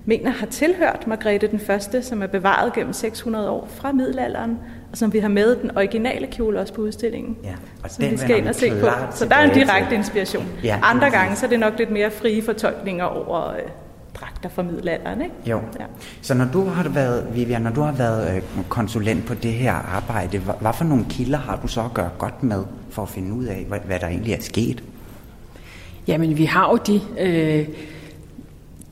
mener har tilhørt Margrethe den Første, som er bevaret gennem 600 år fra middelalderen, og som vi har med den originale kjole også på udstillingen. Ja, og som den vi skal ind og se på. Så der er en direkte inspiration. Ja, Andre gange så er det nok lidt mere frie fortolkninger over øh, dragter fra middelalderen. Ikke? Jo. Ja. Så når du har været, Vivian, når du har været øh, konsulent på det her arbejde, hvad, hvad for nogle kilder har du så at gøre godt med, for at finde ud af, hvad, hvad der egentlig er sket? Jamen, vi har jo de, øh,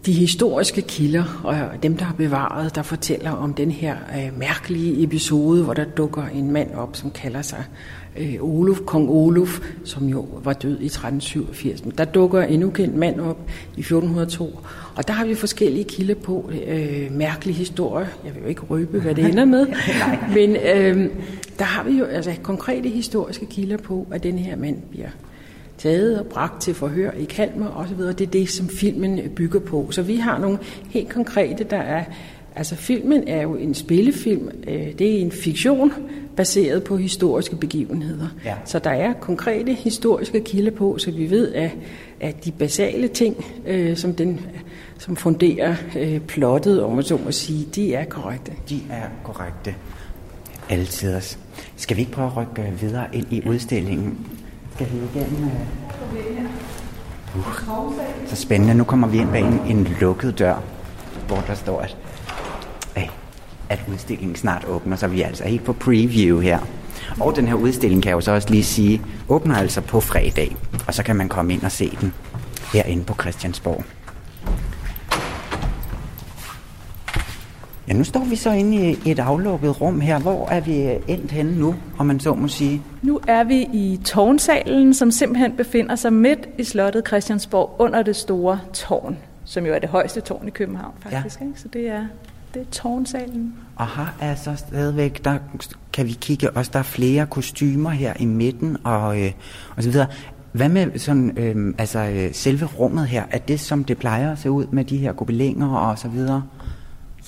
de historiske kilder, og dem, der har bevaret, der fortæller om den her øh, mærkelige episode, hvor der dukker en mand op, som kalder sig øh, Oluf, kong Oluf, som jo var død i 1387. Men der dukker en ukendt mand op i 1402, og der har vi forskellige kilder på, øh, mærkelige historier. Jeg vil jo ikke røbe, hvad det ender med, men øh, der har vi jo altså konkrete historiske kilder på, at den her mand bliver taget og bragt til forhør i Kalmar osv. Det er det, som filmen bygger på. Så vi har nogle helt konkrete, der er... Altså filmen er jo en spillefilm, øh, det er en fiktion baseret på historiske begivenheder. Ja. Så der er konkrete historiske kilder på, så vi ved, at, at de basale ting, øh, som, den, som funderer øh, plottet, om man så må sige, de er korrekte. De er korrekte. Altid. Skal vi ikke prøve at rykke øh, videre ind i udstillingen? Skal vi igennem? Uh, så spændende. Nu kommer vi ind bag en, en lukket dør, hvor der står, at, at udstillingen snart åbner, så vi er altså helt på preview her. Og den her udstilling kan jeg jo så også lige sige, åbner altså på fredag, og så kan man komme ind og se den herinde på Christiansborg. Ja, nu står vi så inde i et aflukket rum her. Hvor er vi endt henne nu, om man så må sige? Nu er vi i tårnsalen, som simpelthen befinder sig midt i slottet Christiansborg under det store tårn, som jo er det højeste tårn i København faktisk. Ja. Ikke? Så det er, det er tårnsalen. Og her er så stadigvæk, der kan vi kigge også, der er flere kostymer her i midten og, øh, og så videre. Hvad med sådan, øh, altså, øh, selve rummet her? Er det, som det plejer at se ud med de her gobelinger og så videre?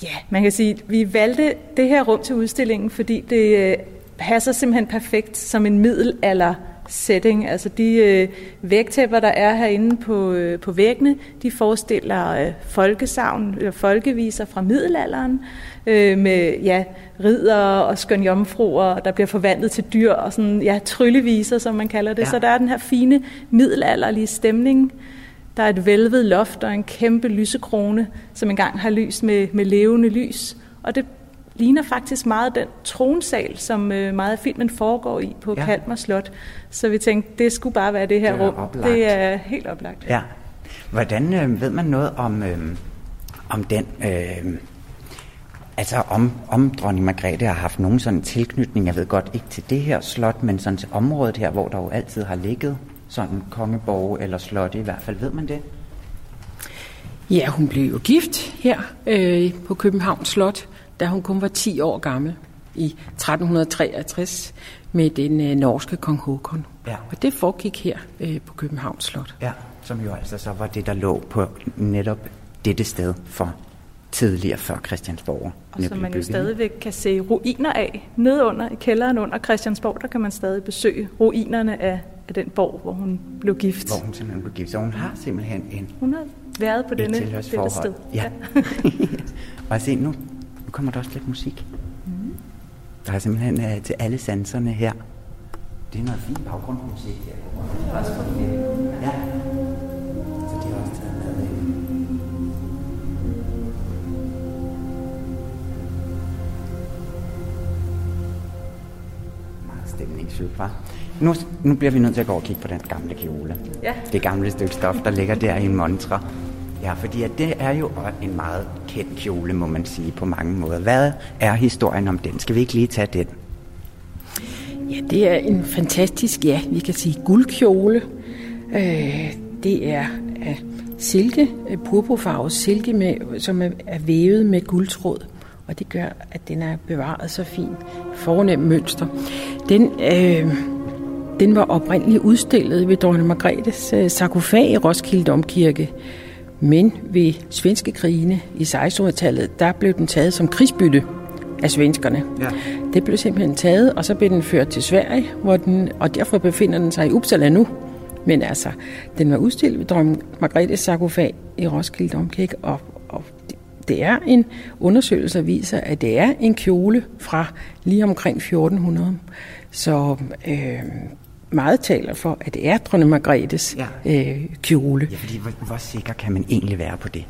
Ja, man kan sige, at vi valgte det her rum til udstillingen, fordi det øh, passer simpelthen perfekt som en middelalder setting. Altså de øh, vægtæpper, der er herinde på, øh, på væggene, de forestiller øh, folkesavn, øh, folkeviser fra middelalderen, øh, med ja, ridder og skønjomfruer, der bliver forvandlet til dyr, og sådan, ja, trylleviser, som man kalder det. Ja. Så der er den her fine middelalderlige stemning. Der er et vælvet loft og en kæmpe lysekrone, som engang har lyst med, med levende lys. Og det ligner faktisk meget den tronsal, som øh, meget af filmen foregår i på Ja. Kalmar Slot. Så vi tænkte, det skulle bare være det her Det rum. oplagt. Det er helt oplagt. Ja. Hvordan øh, ved man noget om, øh, om den... Øh, altså om, om dronning Margrethe har haft nogen sådan tilknytning, jeg ved godt ikke til det her slot, men sådan til området her, hvor der jo altid har ligget sådan kongeborg eller slot i hvert fald. Ved man det? Ja, hun blev jo gift her øh, på Københavns Slot, da hun kun var 10 år gammel i 1363 med den øh, norske kong Håkon. Ja. Og det foregik her øh, på Københavns Slot. Ja, som jo altså så var det, der lå på netop dette sted for tidligere før Christiansborg. Og som man jo stadigvæk kan se ruiner af. Nede under, i kælderen under Christiansborg, der kan man stadig besøge ruinerne af, af den borg, hvor hun blev gift. Hvor hun simpelthen blev gift. Så hun har simpelthen en Hun har været på denne, dette sted. Ja. og se, nu, nu kommer der også lidt musik. Mm. Der er simpelthen uh, til alle sanserne her. Det er noget fint baggrundsmusik her. Også for. Ja. Så det er også taget med. Meget stemningsfyldt, hva'? Nu, nu bliver vi nødt til at gå og kigge på den gamle kjole. Ja. Det gamle stykke stof, der ligger der i en montre. Ja, fordi at det er jo en meget kendt kjole, må man sige på mange måder. Hvad er historien om den? Skal vi ikke lige tage den? Ja, det er en fantastisk, ja, vi kan sige guldkjole. Øh, det er af silke, øh, purpurfarvet silke, med, som er, er vævet med guldtråd. Og det gør, at den er bevaret så fint. Fornem mønster. Den, øh, den var oprindeligt udstillet ved dronning Margrethes øh, sarkofag i Roskilde Domkirke. Men ved svenske krigene i 1600-tallet, der blev den taget som krigsbytte af svenskerne. Ja. Det blev simpelthen taget, og så blev den ført til Sverige, hvor den, og derfor befinder den sig i Uppsala nu. Men altså, den var udstillet ved dronning Margrethes sarkofag i Roskilde Domkirke, og, og det er en undersøgelse, der viser, at det er en kjole fra lige omkring 1400. Så øh, meget taler for, at det er dronning Margrethes ja. øh, kjole. Ja, fordi hvor, hvor sikker kan man egentlig være på det?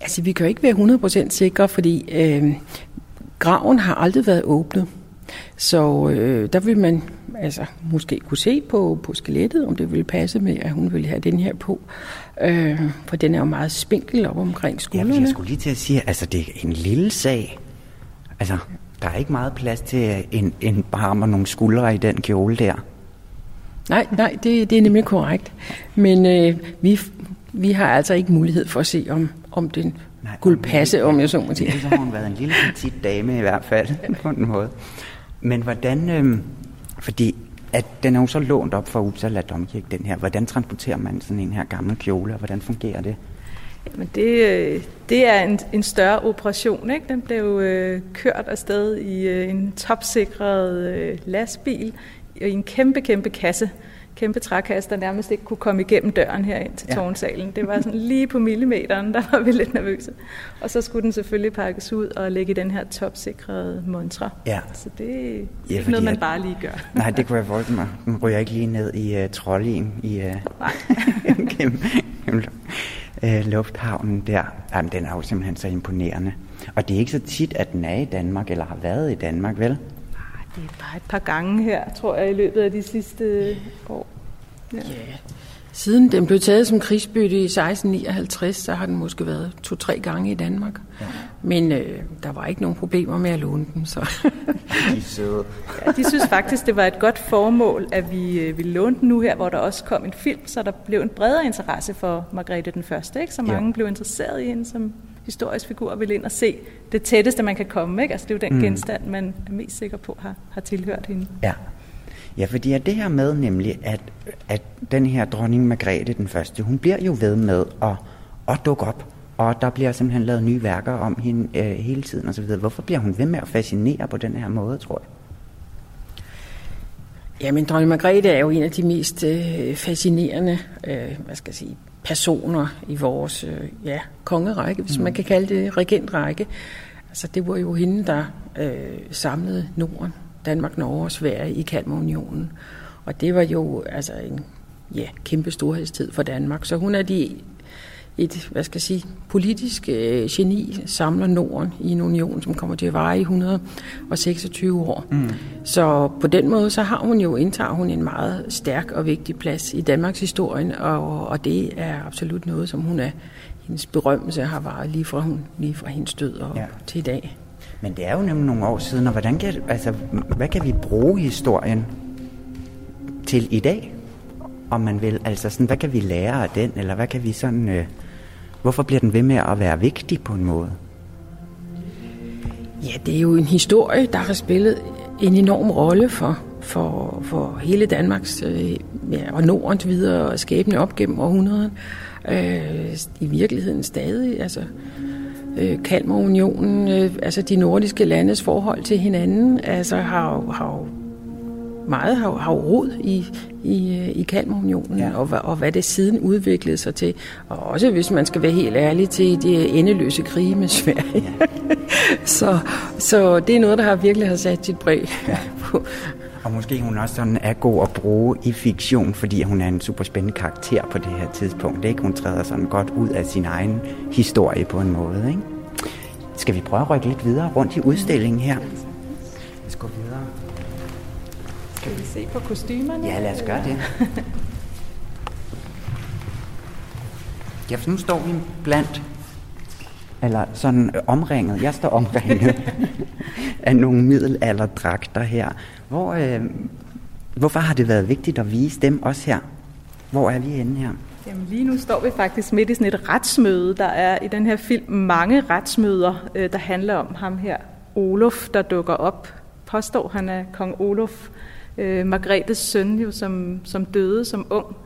Altså, vi kan jo ikke være 100% sikre, fordi øh, graven har aldrig været åbnet. Så øh, der vil man altså, måske kunne se på, på skelettet, om det ville passe med, at hun ville have den her på. Øh, for den er jo meget spinkel op omkring skuldrene. Ja, jeg skulle lige til at sige, altså det er en lille sag. Altså, der er ikke meget plads til en, en barm og nogle skuldre i den kjole der. Nej, nej, det, det er nemlig korrekt. Men øh, vi, vi har altså ikke mulighed for at se, om, om den nej, kunne passe, om jeg så må sige. Så har hun været en lille petit dame i hvert fald, på en måde. Men hvordan, øh, fordi at den er jo så lånt op fra Uppsala Domkirke, den her. Hvordan transporterer man sådan en her gammel kjole, og hvordan fungerer det? Jamen det, øh, det er en, en større operation. Ikke? Den blev øh, kørt afsted i øh, en topsikret øh, lastbil i en kæmpe, kæmpe kasse kæmpe trækasse, der nærmest ikke kunne komme igennem døren her ind til ja. tårnsalen. Det var sådan lige på millimeteren, der var vi lidt nervøse. Og så skulle den selvfølgelig pakkes ud og ligge i den her topsikrede montre. Ja. Så det er ja, ikke noget, man bare lige gør. Nej, det kunne jeg forestille mig. Nu ryger ikke lige ned i uh, Trollien i uh, Nej. gennem, gennem uh, lufthavnen der. Jamen, den er jo simpelthen så imponerende. Og det er ikke så tit, at den er i Danmark, eller har været i Danmark, vel? Det er bare et par gange her, tror jeg, i løbet af de sidste år. Ja. ja. Siden den blev taget som krigsbytte i 1659, så har den måske været to-tre gange i Danmark. Ja. Men øh, der var ikke nogen problemer med at låne den. Så. de, ja, de synes faktisk, det var et godt formål, at vi øh, ville låne den nu her, hvor der også kom en film, så der blev en bredere interesse for Margrethe den Første. Ikke? Så mange ja. blev interesseret i hende som historisk figur vil ind og se det tætteste, man kan komme. Ikke? Altså, det er jo den mm. genstand, man er mest sikker på har, har tilhørt hende. Ja. Ja, fordi er det her med nemlig, at, at den her dronning Margrethe den første, hun bliver jo ved med at, at dukke op, og der bliver simpelthen lavet nye værker om hende øh, hele tiden osv. Hvorfor bliver hun ved med at fascinere på den her måde, tror jeg? Jamen, dronning Margrethe er jo en af de mest øh, fascinerende, øh, hvad skal jeg sige, personer i vores øh, ja, kongerække, hvis mm. man kan kalde det regentrække. Altså, det var jo hende, der øh, samlede Norden, Danmark, Norge og Sverige i Kalmarunionen. Og det var jo altså en ja, kæmpe storhedstid for Danmark. Så hun er de et, hvad skal jeg sige, politisk øh, geni samler Norden i en union, som kommer til at vare i 126 år. Mm. Så på den måde, så har hun jo, indtager hun en meget stærk og vigtig plads i Danmarks historien, og, og det er absolut noget, som hun er, hendes berømmelse har varet lige fra, hun, lige fra hendes død og ja. til i dag. Men det er jo nemlig nogle år siden, og hvordan kan, altså, hvad kan vi bruge historien til i dag? Om man vil, altså sådan, hvad kan vi lære af den, eller hvad kan vi sådan... Øh, Hvorfor bliver den ved med at være vigtig på en måde? Ja, det er jo en historie, der har spillet en enorm rolle for, for, for hele Danmarks øh, ja, og Nordens videre skæbne op gennem århundreden. Øh, I virkeligheden stadig. Altså, øh, Kalmarunionen, øh, altså de nordiske landes forhold til hinanden, altså har, har meget har, har rod i, i, øh, i Kalmarunionen, ja. og, og hvad det siden udviklede sig til. Og også, hvis man skal være helt ærlig, til de endeløse krige med Sverige. Ja. så, så det er noget, der har virkelig har sat sit præg ja. på. Og måske hun også sådan er god at bruge i fiktion, fordi hun er en super spændende karakter på det her tidspunkt. Ikke? Hun træder sådan godt ud af sin egen historie på en måde. Ikke? Skal vi prøve at rykke lidt videre rundt i udstillingen her? Skal vi se på kostymerne? Ja, lad os gøre det. ja, for nu står vi blandt, eller sådan omringet, jeg står omringet af nogle middelalderdragter her. Hvor, øh, hvorfor har det været vigtigt at vise dem også her? Hvor er vi henne her? Jamen lige nu står vi faktisk midt i sådan et retsmøde. Der er i den her film mange retsmøder, øh, der handler om ham her, Olof, der dukker op. Påstår, han er kong Olof, øh, Margrethes søn, jo, som, som døde som ung.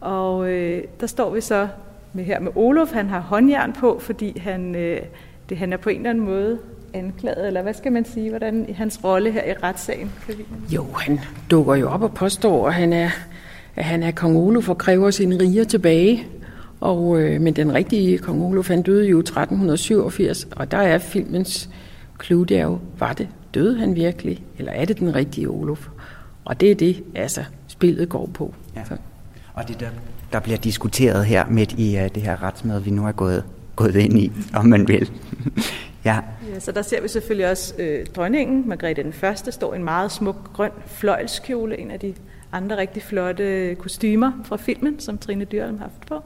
Og øh, der står vi så med her med Olof. Han har håndjern på, fordi han, øh, det, han er på en eller anden måde anklaget, eller hvad skal man sige, hvordan hans rolle her i retssagen? Kan vi... Jo, han dukker jo op og påstår, at han er, at han er kong Olof og kræver sine riger tilbage. Og, øh, men den rigtige kong Olof, han døde jo 1387, og der er filmens clue, det er jo, var det, døde han virkelig, eller er det den rigtige Olof? Og det er det, altså, spillet går på. Ja. Og det der, der bliver diskuteret her midt i uh, det her retsmøde, vi nu er gået, gået ind i, om man vil. ja. ja. Så der ser vi selvfølgelig også øh, dronningen, Margrethe den Første, står i en meget smuk grøn fløjlskjole, en af de andre rigtig flotte kostymer fra filmen, som Trine Dyrholm har haft på.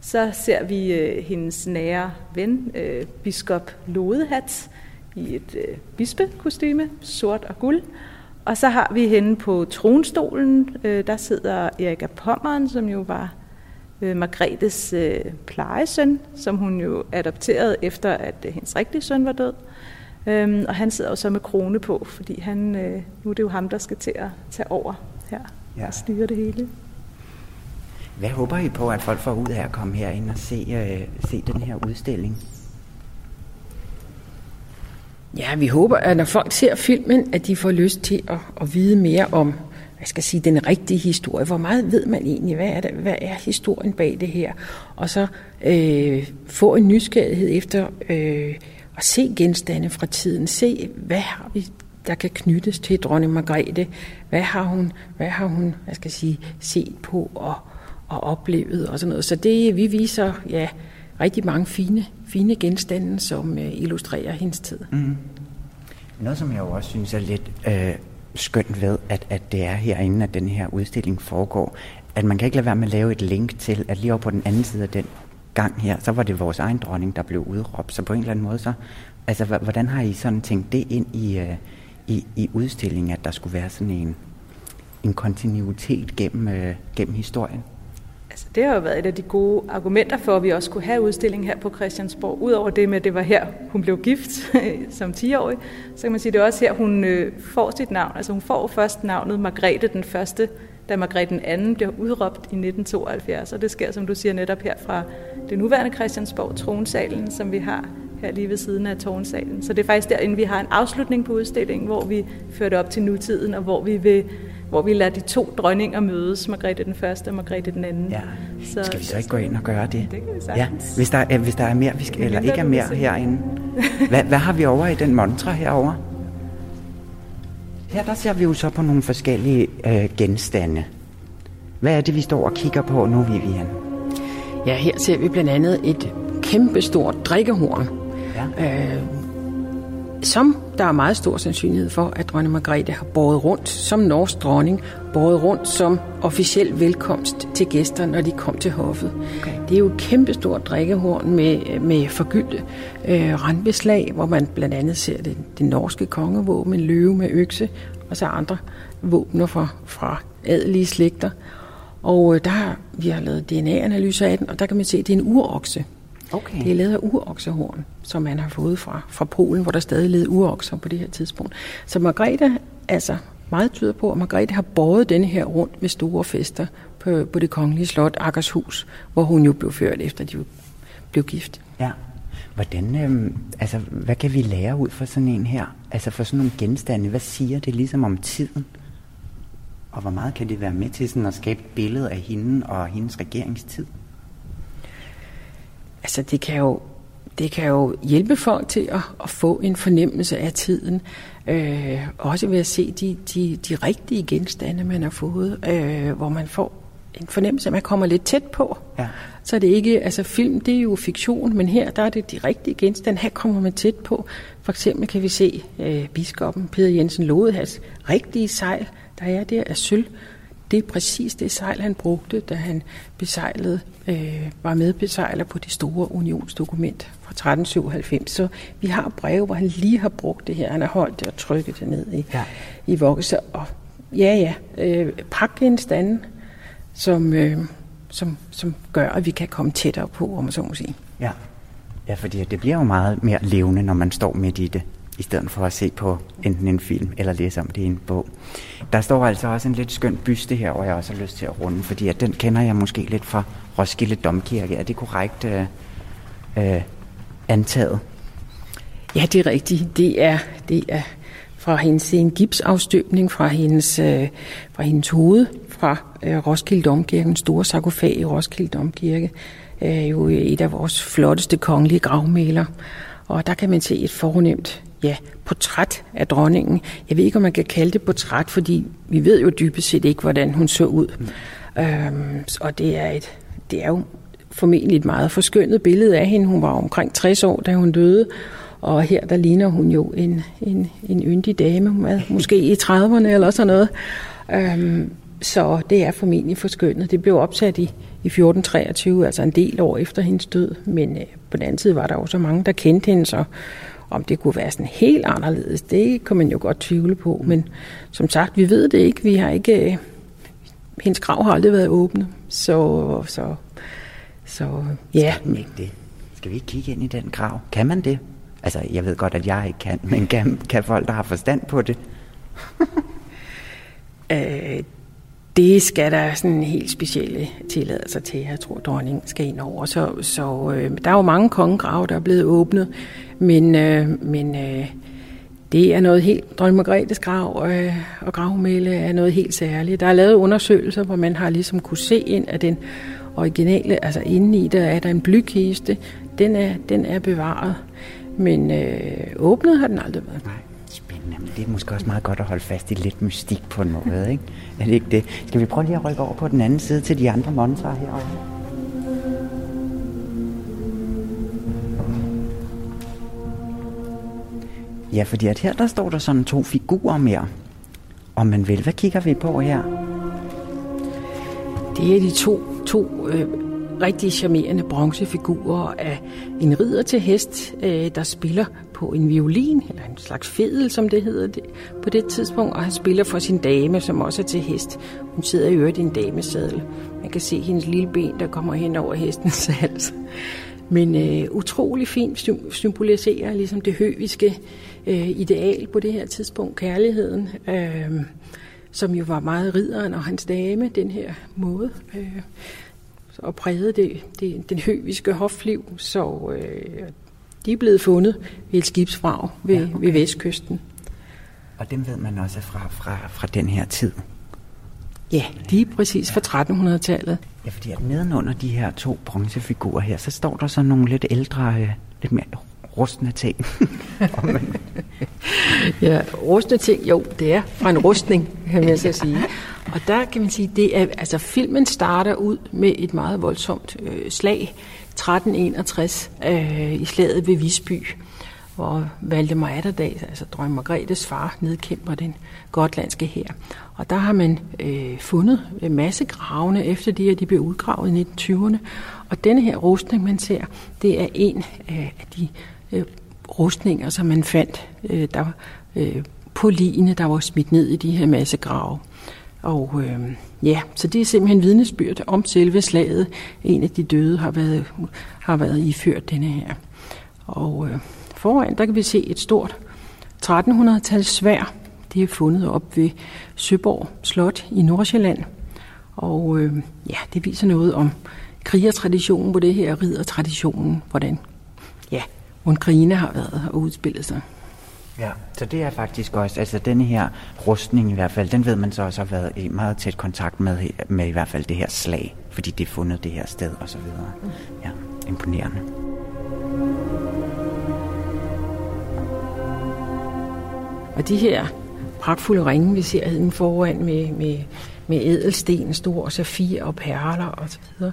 Så ser vi øh, hendes nære ven, øh, biskop Lodehat, i et øh, bispekostyme, sort og guld. Og så har vi hende på tronstolen, øh, der sidder Erika Pommeren, som jo var øh, Margrethes øh, plejesøn, som hun jo adopterede efter, at øh, hendes rigtige søn var død. Øhm, og han sidder jo så med krone på, fordi han, øh, nu er det jo ham, der skal til at tage over her ja. og styre det hele. Hvad håber I på, at folk får ud af at komme herind og se, øh, se den her udstilling? Ja, vi håber, at når folk ser filmen, at de får lyst til at, at vide mere om, jeg skal sige, den rigtige historie. Hvor meget ved man egentlig? Hvad er, det, hvad er historien bag det her? Og så øh, få en nysgerrighed efter øh, at se genstande fra tiden. Se, hvad har vi, der kan knyttes til dronning Margrethe? Hvad har hun, hvad har hun jeg skal sige, set på og, og oplevet og sådan noget. Så det, vi viser, ja, rigtig mange fine, fine genstande, som øh, illustrerer hendes tid. Mm. Noget, som jeg jo også synes er lidt øh, skønt ved, at, at det er herinde, at den her udstilling foregår, at man kan ikke lade være med at lave et link til, at lige over på den anden side af den gang her, så var det vores egen dronning, der blev udråbt. Så på en eller anden måde, så, altså, hvordan har I sådan tænkt det ind i, øh, i, i udstillingen, at der skulle være sådan en, en kontinuitet gennem, øh, gennem historien? Altså, det har jo været et af de gode argumenter for, at vi også kunne have udstillingen her på Christiansborg. Udover det med, at det var her, hun blev gift som 10-årig, så kan man sige, at det er også her, hun øh, får sit navn. Altså hun får først navnet Margrethe den første, da Margrethe den anden bliver udråbt i 1972. Og det sker, som du siger, netop her fra det nuværende Christiansborg, tronsalen, som vi har her lige ved siden af tårnsalen. Så det er faktisk derinde, vi har en afslutning på udstillingen, hvor vi fører det op til nutiden, og hvor vi vil hvor vi lader de to dronninger mødes, Margrethe den første og Margrethe den anden. Ja. Så, skal vi så ikke gå ind og gøre det? Det kan vi sagtens. Ja. Hvis, der, er, hvis der er mere, vi skal, eller ikke er mere herinde. Hvad, hvad har vi over i den montre herover? Her der ser vi jo så på nogle forskellige øh, genstande. Hvad er det, vi står og kigger på nu, Vivian? Ja, her ser vi blandt andet et kæmpestort drikkehorn. Ja. Øh, som der er meget stor sandsynlighed for, at dronning Margrethe har båret rundt som norsk dronning, båret rundt som officiel velkomst til gæster, når de kom til hoffet. Okay. Det er jo et kæmpestort drikkehorn med, med forgyldte øh, randbeslag, hvor man blandt andet ser det, det norske kongevåben, en løve med økse, og så andre våbner fra, fra adelige slægter. Og øh, der vi har lavet DNA-analyser af den, og der kan man se, at det er en urokse. Okay. Det er lavet af uroksehorn, som man har fået fra, fra Polen, hvor der stadig led urokser på det her tidspunkt. Så Margrethe, altså meget tyder på, at Margrethe har båret denne her rundt med store fester på, på det kongelige slot Akershus, hvor hun jo blev ført efter, de blev gift. Ja. Hvordan, øh, altså, hvad kan vi lære ud fra sådan en her? Altså for sådan nogle genstande, hvad siger det ligesom om tiden? Og hvor meget kan det være med til sådan at skabe et billede af hende og hendes regeringstid? Altså det kan jo det kan jo hjælpe folk til at, at få en fornemmelse af tiden. Øh, også ved at se de, de, de rigtige genstande, man har fået, øh, hvor man får en fornemmelse, at man kommer lidt tæt på. Ja. Så det er ikke, altså film, det er jo fiktion, men her, der er det de rigtige genstande, her kommer man tæt på. For eksempel kan vi se øh, biskoppen Peter Jensen Lodehals rigtige sejl, der er der af sølv, det er præcis det sejl, han brugte, da han besejlede, øh, var medbesejler på det store unionsdokument fra 1397. Så vi har breve, hvor han lige har brugt det her. Han har holdt det og trykket det ned i, ja. i vokse. Og ja, ja, øh, pakgenstande, som, øh, som, som gør, at vi kan komme tættere på, om man så må sige. Ja. Ja, fordi det bliver jo meget mere levende, når man står midt i det, i stedet for at se på enten en film eller læse om det i en bog. Der står altså også en lidt skøn byste her, hvor jeg også har lyst til at runde, fordi at den kender jeg måske lidt fra Roskilde Domkirke. Er det korrekt øh, øh, antaget? Ja, det er rigtigt. Det er, det er fra hendes en gipsafstøbning fra hendes, øh, fra hendes hoved fra øh, Roskilde Domkirke, en store sarkofag i Roskilde Domkirke, øh, jo et af vores flotteste kongelige gravmæler. Og der kan man se et fornemt ja, portræt af dronningen. Jeg ved ikke, om man kan kalde det portræt, fordi vi ved jo dybest set ikke, hvordan hun så ud. Mm. Øhm, og det er, et, det er jo formentlig et meget forskønnet billede af hende. Hun var omkring 60 år, da hun døde, og her der ligner hun jo en, en, en yndig dame, hun er måske i 30'erne eller sådan noget. Øhm, så det er formentlig forskønnet. Det blev opsat i, i 1423, altså en del år efter hendes død, men øh, på den anden side var der jo så mange, der kendte hende, så om det kunne være sådan helt anderledes, det kan man jo godt tvivle på. Men som sagt, vi ved det ikke. Vi har ikke... Øh, hendes grav har aldrig været åbnet, så, så, så ja. Skal, ikke det? Skal vi ikke kigge ind i den grav? Kan man det? Altså, jeg ved godt, at jeg ikke kan, men kan, kan folk, der har forstand på det? øh, det skal der sådan helt specielle tilladelser til. Jeg tror, dronningen skal ind over. Så, så øh, der er jo mange kongegrave, der er blevet åbnet, men, øh, men øh, det er noget helt... Dronning Margrethes grav øh, og gravmæle er noget helt særligt. Der er lavet undersøgelser, hvor man har ligesom kunne se ind af den originale, altså indeni der er der en blykiste. Den er, den er bevaret, men øh, åbnet har den aldrig været. Jamen, det er måske også meget godt at holde fast i lidt mystik på en måde, ikke? Er det ikke det? Skal vi prøve lige at rykke over på den anden side til de andre monstrer herovre? Ja, fordi at her der står der sådan to figurer mere. Om man vil, hvad kigger vi på her? Det er de to, to øh, rigtig charmerende bronzefigurer af en ridder til hest, øh, der spiller på en violin, eller en slags fedel, som det hedder det, på det tidspunkt, og han spiller for sin dame, som også er til hest. Hun sidder i øvrigt i en damesadel. Man kan se hendes lille ben, der kommer hen over hestens hals. Men øh, utrolig fint symboliserer ligesom det høviske øh, ideal på det her tidspunkt, kærligheden, øh, som jo var meget ridderen og hans dame, den her måde. Øh, og prægede det, det, den høviske hofliv, så øh, de er blevet fundet ved et skibsfrag ved, ja, okay. ved vestkysten. Og dem ved man også fra, fra, fra den her tid? Ja, de er præcis fra 1300-tallet. Ja, fordi at nedenunder de her to bronzefigurer her, så står der så nogle lidt ældre, øh, lidt mere rustne ting. ja, rustne ting, jo, det er fra en rustning, kan man så sige. Og der kan man sige, det er, altså filmen starter ud med et meget voldsomt øh, slag, 1361 øh, i slaget ved Visby, hvor Valdemar Atterdag, altså dronning Margrethes far, nedkæmper den gotlandske her. Og der har man øh, fundet en masse gravene efter de, at de blev udgravet i 1920'erne. Og denne her rustning, man ser, det er en af de øh, rustninger, som man fandt øh, der, øh, på ligene, der var smidt ned i de her masse grave. Og øh, ja, så det er simpelthen vidnesbyrd om selve slaget. En af de døde har været, har været iført denne her. Og øh, foran, der kan vi se et stort 1300-tals svær. Det er fundet op ved Søborg Slot i Nordsjælland. Og øh, ja, det viser noget om krigertraditionen på det her, riddertraditionen, hvordan ja, hvordan krigene har været og udspillet sig. Ja, så det er faktisk også, altså den her rustning i hvert fald, den ved man så også har været i meget tæt kontakt med, med i hvert fald det her slag, fordi det er fundet det her sted og så videre. Ja, imponerende. Og de her pragtfulde ringe, vi ser heden foran med, med, med ædelsten, stor safir og perler og så videre,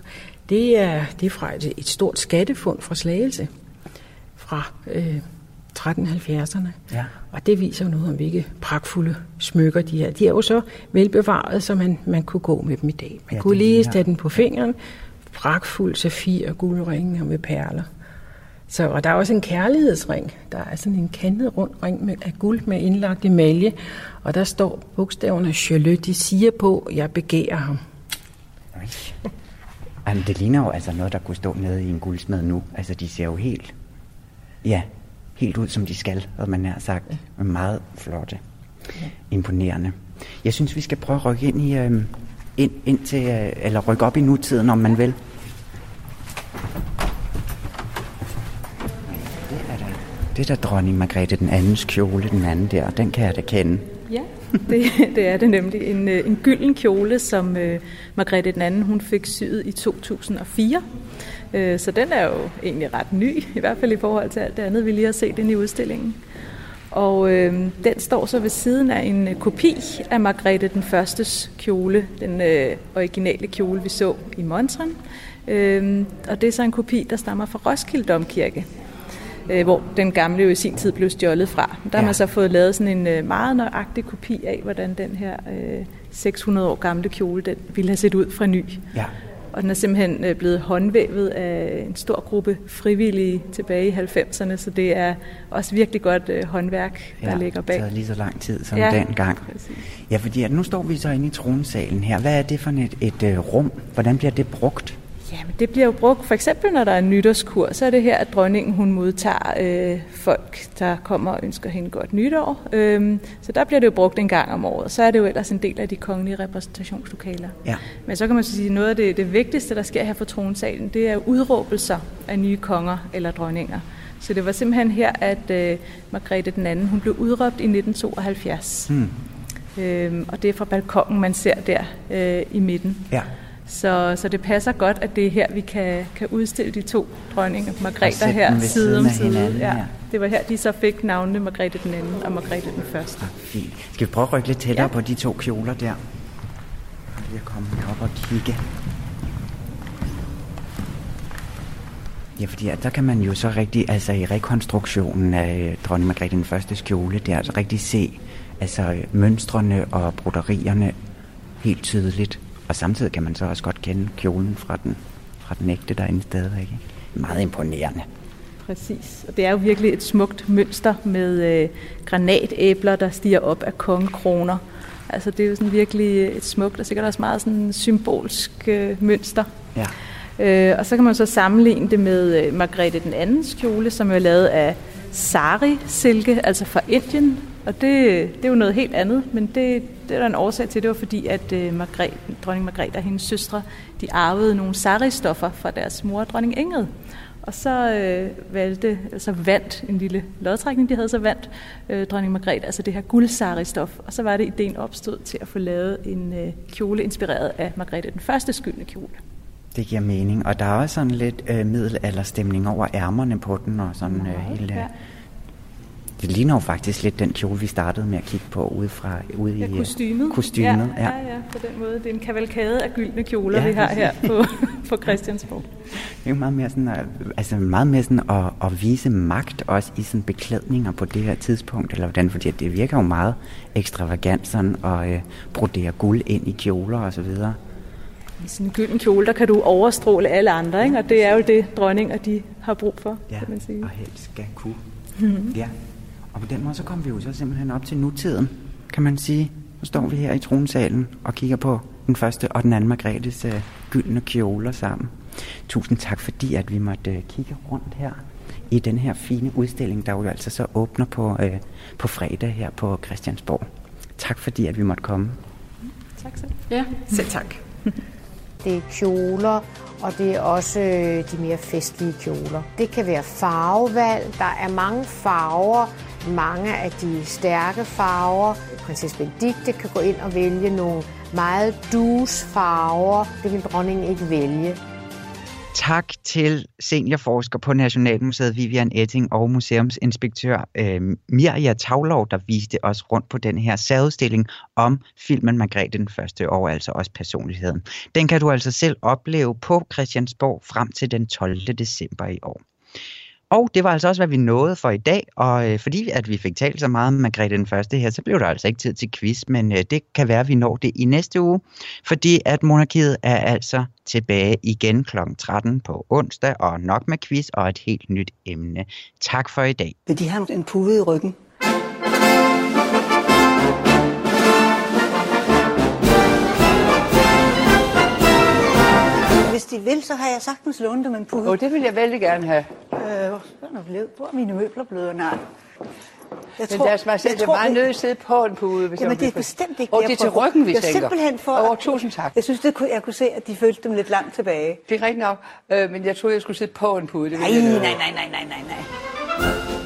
det er, det er fra et, et stort skattefund fra Slagelse fra øh, 1370'erne. Ja. Og det viser jo noget om, hvilke pragtfulde smykker de er. De er jo så velbevaret, så man, man kunne gå med dem i dag. Man ja, kunne lige tage den på fingeren. Pragtfuld safir, guldringe og med perler. Så, og der er også en kærlighedsring. Der er sådan en kantet rund ring med, af guld med indlagt emalje. Og der står bogstaverne Chaleux, de siger på, jeg begærer ham. Jamen, det ligner jo altså noget, der kunne stå nede i en guldsmed nu. Altså, de ser jo helt, ja, helt ud, som de skal, og man har sagt. Meget flotte. Imponerende. Jeg synes, vi skal prøve at rykke ind i, øh, ind, ind til, øh, eller rykke op i nutiden, om man vil. Det er da, det er da dronning Margrethe den andens kjole, den anden der. Den kan jeg da kende. Ja, det, det er det nemlig. En, øh, en gylden kjole, som øh, Margrethe den anden hun fik syet i 2004. Øh, så den er jo egentlig ret ny, i hvert fald i forhold til alt det andet, vi lige har set ind i udstillingen. Og øh, den står så ved siden af en øh, kopi af Margrethe den Førstes kjole, den øh, originale kjole, vi så i Montren. Øh, og det er så en kopi, der stammer fra Roskilde Domkirke, øh, hvor den gamle jo i sin tid blev stjålet fra. Der ja. har man så fået lavet sådan en øh, meget nøjagtig kopi af, hvordan den her øh, 600 år gamle kjole, den ville have set ud fra ny. Ja. Og den er simpelthen øh, blevet håndvævet af en stor gruppe frivillige tilbage i 90'erne, så det er også virkelig godt øh, håndværk, der ja, ligger bag. det har lige så lang tid som Ja, dengang. Ja, fordi at nu står vi så inde i tronsalen her. Hvad er det for et, et øh, rum? Hvordan bliver det brugt? Jamen, det bliver jo brugt, for eksempel når der er en nytårskur, så er det her, at dronningen hun modtager øh, folk, der kommer og ønsker hende godt nytår. Øhm, så der bliver det jo brugt en gang om året. Så er det jo ellers en del af de kongelige repræsentationslokaler. Ja. Men så kan man så sige, at noget af det, det vigtigste, der sker her på tronsalen, det er udråbelser af nye konger eller dronninger. Så det var simpelthen her, at øh, Margrethe den anden, hun blev udråbt i 1972. Hmm. Øhm, og det er fra balkongen, man ser der øh, i midten. Ja. Så, så det passer godt, at det er her, vi kan, kan udstille de to dronninger, Margrethe her, side om side. hinanden, ja. ja. Det var her, de så fik navnene Margrethe den anden og Margrethe den første. Fint. Skal vi prøve at rykke lidt tættere ja. på de to kjoler der? Og lige at komme op og kigge. Ja, fordi der kan man jo så rigtig, altså i rekonstruktionen af dronning Margrethe den første kjole, der altså rigtig se altså mønstrene og broderierne helt tydeligt. Og samtidig kan man så også godt kende kjolen fra den, fra den ægte derinde stadigvæk. ikke? Meget imponerende. Præcis. Og det er jo virkelig et smukt mønster med øh, granatæbler, der stiger op af kongekroner. Altså det er jo sådan virkelig et smukt og sikkert også meget sådan symbolsk øh, mønster. Ja. Øh, og så kan man så sammenligne det med øh, Margrethe den andens kjole, som er lavet af sari-silke, altså fra Indien. Og det, det er jo noget helt andet, men det, det er der en årsag til. Det var fordi, at øh, Margrethe, dronning Margrethe og hendes søstre, de arvede nogle sari-stoffer fra deres mor, dronning Ingrid. Og så øh, valgte, altså vandt en lille lodtrækning, de havde, så vandt øh, dronning Margrethe, altså det her guldsari-stof. Og så var det, ideen opstod til at få lavet en øh, kjole inspireret af Margrethe den første skyldne kjole. Det giver mening. Og der er også sådan lidt øh, middelalderstemning over ærmerne på den, og sådan øh, hele... ja. Det ligner jo faktisk lidt den kjole, vi startede med at kigge på ude, fra, ude Ja, i... øh, kostymet. Kostymet, ja. Ja, ja, på den måde. Det er en kavalkade af gyldne kjoler, Ja, vi har her på, på Christiansborg. Det er jo meget mere sådan, at, altså meget mere sådan at, at vise magt også i sådan beklædninger på det her tidspunkt, eller hvordan, fordi det virker jo meget ekstravagant sådan at øh, brodere guld ind i kjoler og så videre. I sådan en gylden kjole, der kan du overstråle alle andre, ikke? og det er jo det, dronninger de har brug for, Ja, kan man sige. og helst skal kunne. Mhm. Ja, og på den måde så kommer vi jo så simpelthen op til nutiden, kan man sige. Nu står vi her i tronsalen og kigger på den første og den anden Margrethes øh, gyldne kjoler sammen. Tusind tak, fordi at vi måtte øh, kigge rundt her i den her fine udstilling, der jo altså så åbner på, øh, på fredag her på Christiansborg. Tak fordi, at vi måtte komme. Tak selv. Ja, selv tak. Det er kjoler, og det er også øh, de mere festlige kjoler. Det kan være farvevalg. Der er mange farver, mange af de stærke farver. Prinsesse Benedikte kan gå ind og vælge nogle meget dus farver. Det vil dronningen ikke vælge. Tak til seniorforsker på Nationalmuseet Vivian Etting og museumsinspektør øh, Mirja Tavlov, der viste os rundt på den her særudstilling om filmen Margrethe den første og altså også personligheden. Den kan du altså selv opleve på Christiansborg frem til den 12. december i år. Og det var altså også, hvad vi nåede for i dag, og øh, fordi at vi fik talt så meget om Margrethe den første her, så blev der altså ikke tid til quiz, men øh, det kan være, at vi når det i næste uge, fordi at monarkiet er altså tilbage igen kl. 13 på onsdag, og nok med quiz og et helt nyt emne. Tak for i dag. Vil de have en pude i ryggen? De vil, så har jeg sagtens lånt dem en pude. Åh, det vil jeg vældig gerne have. Øh, hvor er blevet? Hvor er mine møbler blevet? Nej. Jeg Men deres majestæt, det er meget nødt til at sidde på en pude. Hvis Jamen, jeg det er bestemt ikke jeg det er til ryggen, vi er tænker. simpelthen for... Åh, tusind tak. Jeg synes, det kunne, jeg kunne se, at de følte dem lidt langt tilbage. Det er rigtigt nok, øh, men jeg troede, jeg skulle sidde på en pude. Det Nej, jeg nej, nej, nej, nej, nej, nej.